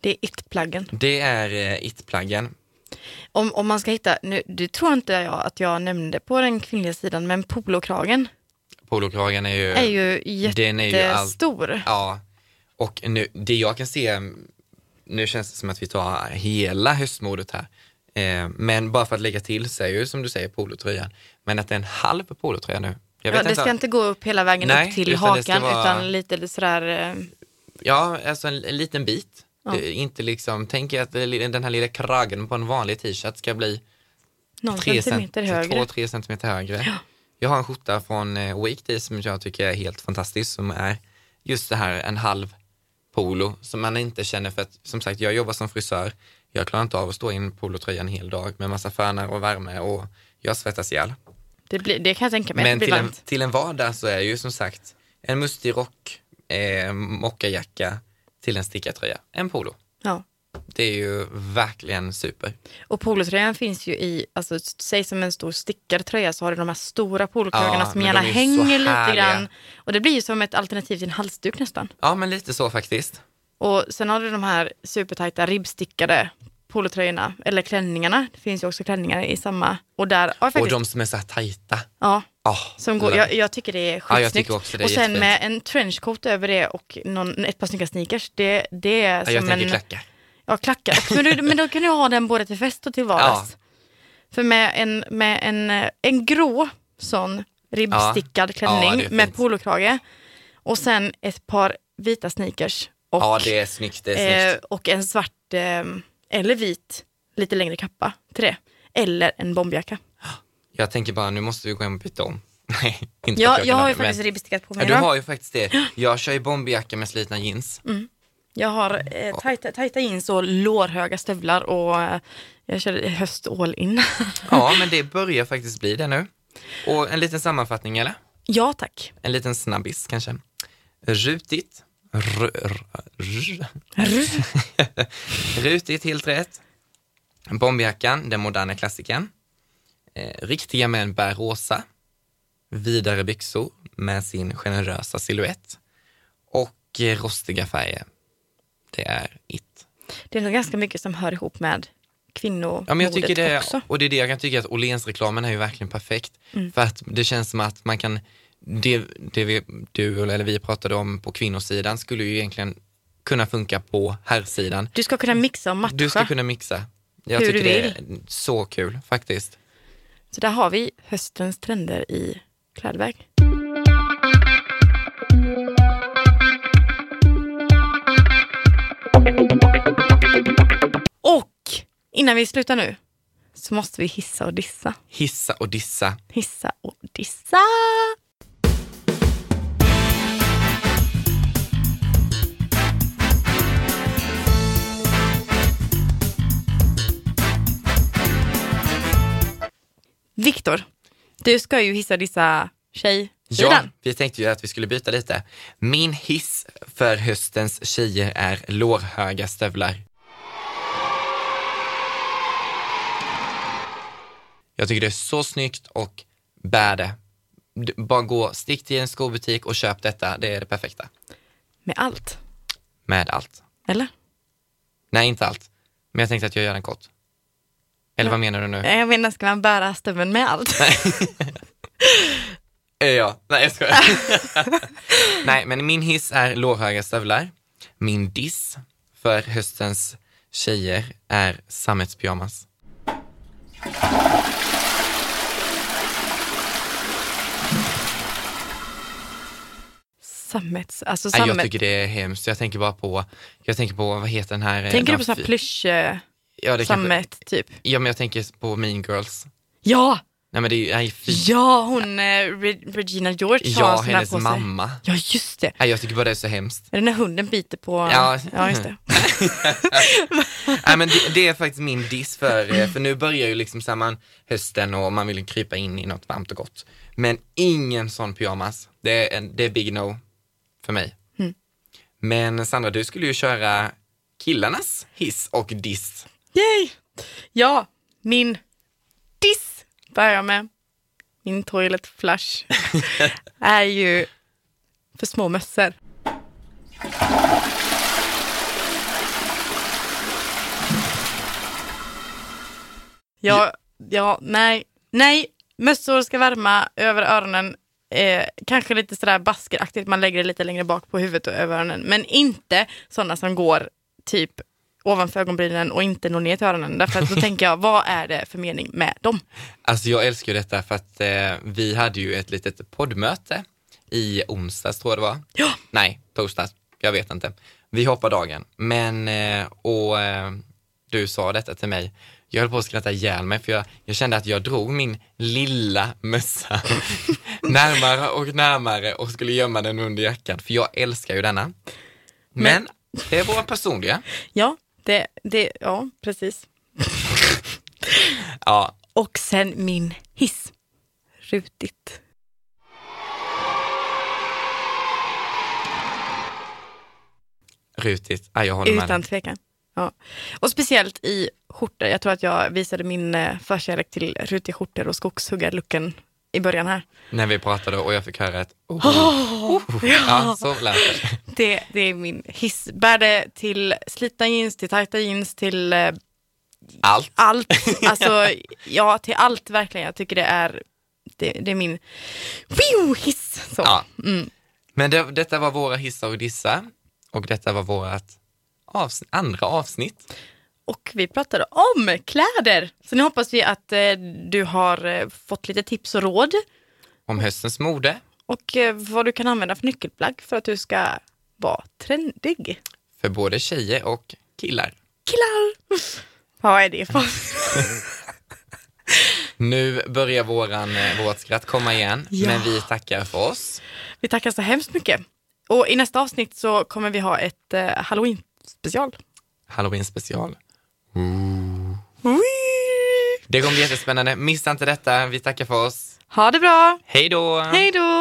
Speaker 2: det är it-plaggen.
Speaker 1: Det är eh, it-plaggen.
Speaker 2: Om, om man ska hitta, nu, det tror inte jag att jag nämnde på den kvinnliga sidan, men polokragen
Speaker 1: Polokragen är ju...
Speaker 2: är ju
Speaker 1: den är ju
Speaker 2: jättestor.
Speaker 1: Ja, och nu, det jag kan se, nu känns det som att vi tar hela höstmodet här, eh, men bara för att lägga till så är ju som du säger polotröjan, men att det är en halv polotröja nu. Jag
Speaker 2: Ja, det ska inte gå upp hela vägen
Speaker 1: Nej,
Speaker 2: upp till
Speaker 1: utan
Speaker 2: hakan,
Speaker 1: vara-
Speaker 2: utan lite sådär, eh,
Speaker 1: Ja, alltså en, en liten bit.
Speaker 2: Ja.
Speaker 1: Inte liksom, tänk att den här lilla kragen på en vanlig t-shirt ska bli
Speaker 2: någon
Speaker 1: tre
Speaker 2: centimeter
Speaker 1: cent-
Speaker 2: högre.
Speaker 1: två, tre centimeter högre. Jag har en skjorta från eh, Weekday som jag tycker är helt fantastisk, som är just det här en halv polo som man inte känner för att, som sagt, jag jobbar som frisör. Jag klarar inte av att stå i en polotröja en hel dag med massa förnar och värme och jag svettas ihjäl.
Speaker 2: Det, blir, det kan jag tänka mig.
Speaker 1: Men till en, till en vardag så är ju som sagt en mustig rock, eh, mockajacka till en stickartröja, en polo.
Speaker 2: Ja.
Speaker 1: Det är ju verkligen super.
Speaker 2: Och polotröjan finns ju i, alltså säg som en stor stickad tröja så har du de här stora polokragarna
Speaker 1: Ja,
Speaker 2: som gärna hänger lite grann. Och det blir ju som ett alternativ till en halsduk nästan.
Speaker 1: Ja, men lite så faktiskt.
Speaker 2: Och sen har du de här supertajta ribbstickade polotröjorna, eller klänningarna. Det finns ju också klänningar i samma. Och där, ja,
Speaker 1: Och de som är så här tajta.
Speaker 2: ja,
Speaker 1: Oh,
Speaker 2: som går, jag, jag tycker det är skitsnyggt.
Speaker 1: är
Speaker 2: och sen
Speaker 1: jättefint.
Speaker 2: med en trenchcoat över det och någon, ett par snygga sneakers. Det, det är
Speaker 1: Ja,
Speaker 2: som
Speaker 1: jag tänker
Speaker 2: en...
Speaker 1: klackar.
Speaker 2: Ja, klackar. Men, du, men då kan du ha den både till fest och till vardags. För med en, med en, en grå sån ribbstickad klänning med polokrage och sen ett par vita sneakers och,
Speaker 1: Ja, det är snyggt. Det är
Speaker 2: eh,
Speaker 1: snyggt.
Speaker 2: och en svart eh, eller vit lite längre kappa till det. Eller en bomberjacka.
Speaker 1: Jag tänker bara, nu måste vi gå hem och byta om. Nej, inte
Speaker 2: Ja, jag
Speaker 1: kan
Speaker 2: har
Speaker 1: ha
Speaker 2: ju faktiskt ribbstickat på
Speaker 1: Ja,
Speaker 2: mig.
Speaker 1: du
Speaker 2: då.
Speaker 1: har ju faktiskt det. Jag kör ju bomberjacka med slitna jeans.
Speaker 2: Jag har eh, tajta, tajta jeans och lårhöga stövlar och eh, jag kör höst all in.
Speaker 1: Ja, men det börjar faktiskt bli det nu. Och en liten sammanfattning, eller?
Speaker 2: ja tack.
Speaker 1: En liten snabbis kanske. Rutigt. R- Rutigt, helt rätt. Bomberjackan, den moderna klassikern. Eh, riktiga män bär rosa. Vidare byxor med sin generösa silhuett. Och eh, rostiga färger. Det är it.
Speaker 2: Det är nog ganska mycket som hör ihop med kvinnomodet
Speaker 1: Ja, men jag tycker det,
Speaker 2: också.
Speaker 1: och det är det jag kan tycka att Åhléns-reklamen är ju verkligen perfekt.
Speaker 2: Mm.
Speaker 1: För att det känns som att man kan, det, det vi, du eller vi pratade om på kvinnosidan skulle ju egentligen kunna funka på herrsidan.
Speaker 2: Du ska kunna mixa och matcha.
Speaker 1: Du ska kunna mixa. Jag
Speaker 2: Hur
Speaker 1: tycker
Speaker 2: du
Speaker 1: det är så kul faktiskt.
Speaker 2: Så där har vi höstens trender i klädväg. Och innan vi slutar nu så måste vi hissa och dissa.
Speaker 1: Hissa och dissa.
Speaker 2: Hissa och dissa. Viktor, du ska ju hissa dissa tjej
Speaker 1: Ja, vi tänkte ju att vi skulle byta lite. Min hiss för höstens tjejer är lårhöga stövlar. Jag tycker det är så snyggt och bär det. Bara gå, stick till en skobutik och köp detta. Det är det perfekta.
Speaker 2: Med allt,
Speaker 1: Med allt.
Speaker 2: eller?
Speaker 1: Nej, inte allt. Men jag tänkte att jag gör den kort. Eller vad menar du nu?
Speaker 2: Jag menar, ska man bära stöveln med allt?
Speaker 1: Eh, Ja, nej jag skojar. nej, men min hiss är lårhöga stövlar. Min diss för höstens tjejer är sammetspyjamas.
Speaker 2: Sammets, alltså
Speaker 1: Nej, jag
Speaker 2: sammet.
Speaker 1: tycker det är hemskt. Jag tänker bara på, jag tänker på, vad heter den här? eh,
Speaker 2: Tänker du på så här plysch,
Speaker 1: ja, det kanske,
Speaker 2: sammet typ?
Speaker 1: ja, men jag tänker på Mean Girls.
Speaker 2: Ja,
Speaker 1: Nej men det är ju, nej, fy.
Speaker 2: Ja, hon eh, Re- Regina George har
Speaker 1: Ja,
Speaker 2: sån här
Speaker 1: hennes
Speaker 2: på sig.
Speaker 1: mamma.
Speaker 2: Ja, just det.
Speaker 1: Nej, jag tycker bara det är så hemskt.
Speaker 2: Är det när hunden biter på...
Speaker 1: Ja.
Speaker 2: just det.
Speaker 1: Nej men det, det är faktiskt min diss för, eh, för nu börjar ju liksom så här, man, hösten och man vill krypa in i något varmt och gott. Men ingen sån pyjamas. Det är, en, det är big no för mig.
Speaker 2: Mm.
Speaker 1: Men Sandra, du skulle ju köra killarnas hiss och diss.
Speaker 2: Yay! Ja, min diss börjar jag med. Min toilet flush är ju för små mössor. Ja, ja, nej, nej, mössor ska värma över öronen. Eh, kanske lite sådär baskeraktigt, man lägger det lite längre bak på huvudet och över öronen. Men inte sådana som går typ ovanför ögonbrynen och inte når ner till öronen. Därför att då tänker jag, vad är det för mening med dem?
Speaker 1: Alltså jag älskar ju detta för att eh, vi hade ju ett litet poddmöte i onsdags tror jag det var.
Speaker 2: Ja.
Speaker 1: Nej, torsdags. Jag vet inte. Vi hoppar dagen. Men, eh, och eh, du sa detta till mig. Jag höll på att skratta ihjäl mig för jag, jag kände att jag drog min lilla mössa närmare och närmare och skulle gömma den under jackan. För jag älskar ju denna. Men, det är våra personliga.
Speaker 2: Ja, det, det, ja precis.
Speaker 1: Ja,
Speaker 2: Och sen min hiss. Rutigt.
Speaker 1: rutigt. Ja, jag håller med.
Speaker 2: Utan tvekan. Ja. Och speciellt i skjortor. Jag tror att jag visade min eh, förkärlek till rutiga skjortor och skogshuggarlooken i början här.
Speaker 1: När vi pratade och jag fick höra ett oh.
Speaker 2: Oh,
Speaker 1: Ja, så lät det.
Speaker 2: det, det är min hiss. Bär det till slitna jeans, till tajta jeans, till eh,
Speaker 1: Allt.
Speaker 2: allt. Alltså, ja, till allt verkligen. Jag tycker det är, det, det är min hiss. Så.
Speaker 1: Ja.
Speaker 2: Mm.
Speaker 1: Men det, detta var våra hissar och dissar och detta var vårt avsnitt, andra avsnitt.
Speaker 2: Och vi pratade om kläder. Så nu hoppas vi att eh, du har eh, fått lite tips och råd.
Speaker 1: Om höstens mode
Speaker 2: Och eh, vad du kan använda för nyckelplagg för att du ska vara trendig.
Speaker 1: för både tjejer och killar.
Speaker 2: Killar! Vad är det för?
Speaker 1: Nu börjar våran, eh, vårt skratt komma igen,
Speaker 2: Ja.
Speaker 1: men vi tackar för oss.
Speaker 2: Vi tackar så hemskt mycket. Och i nästa avsnitt så kommer vi ha ett eh, halloween-special.
Speaker 1: Halloween special. Det kommer bli jättespännande. Missa inte detta. Vi tackar för oss.
Speaker 2: Ha det bra!
Speaker 1: Hej då!
Speaker 2: Hej då!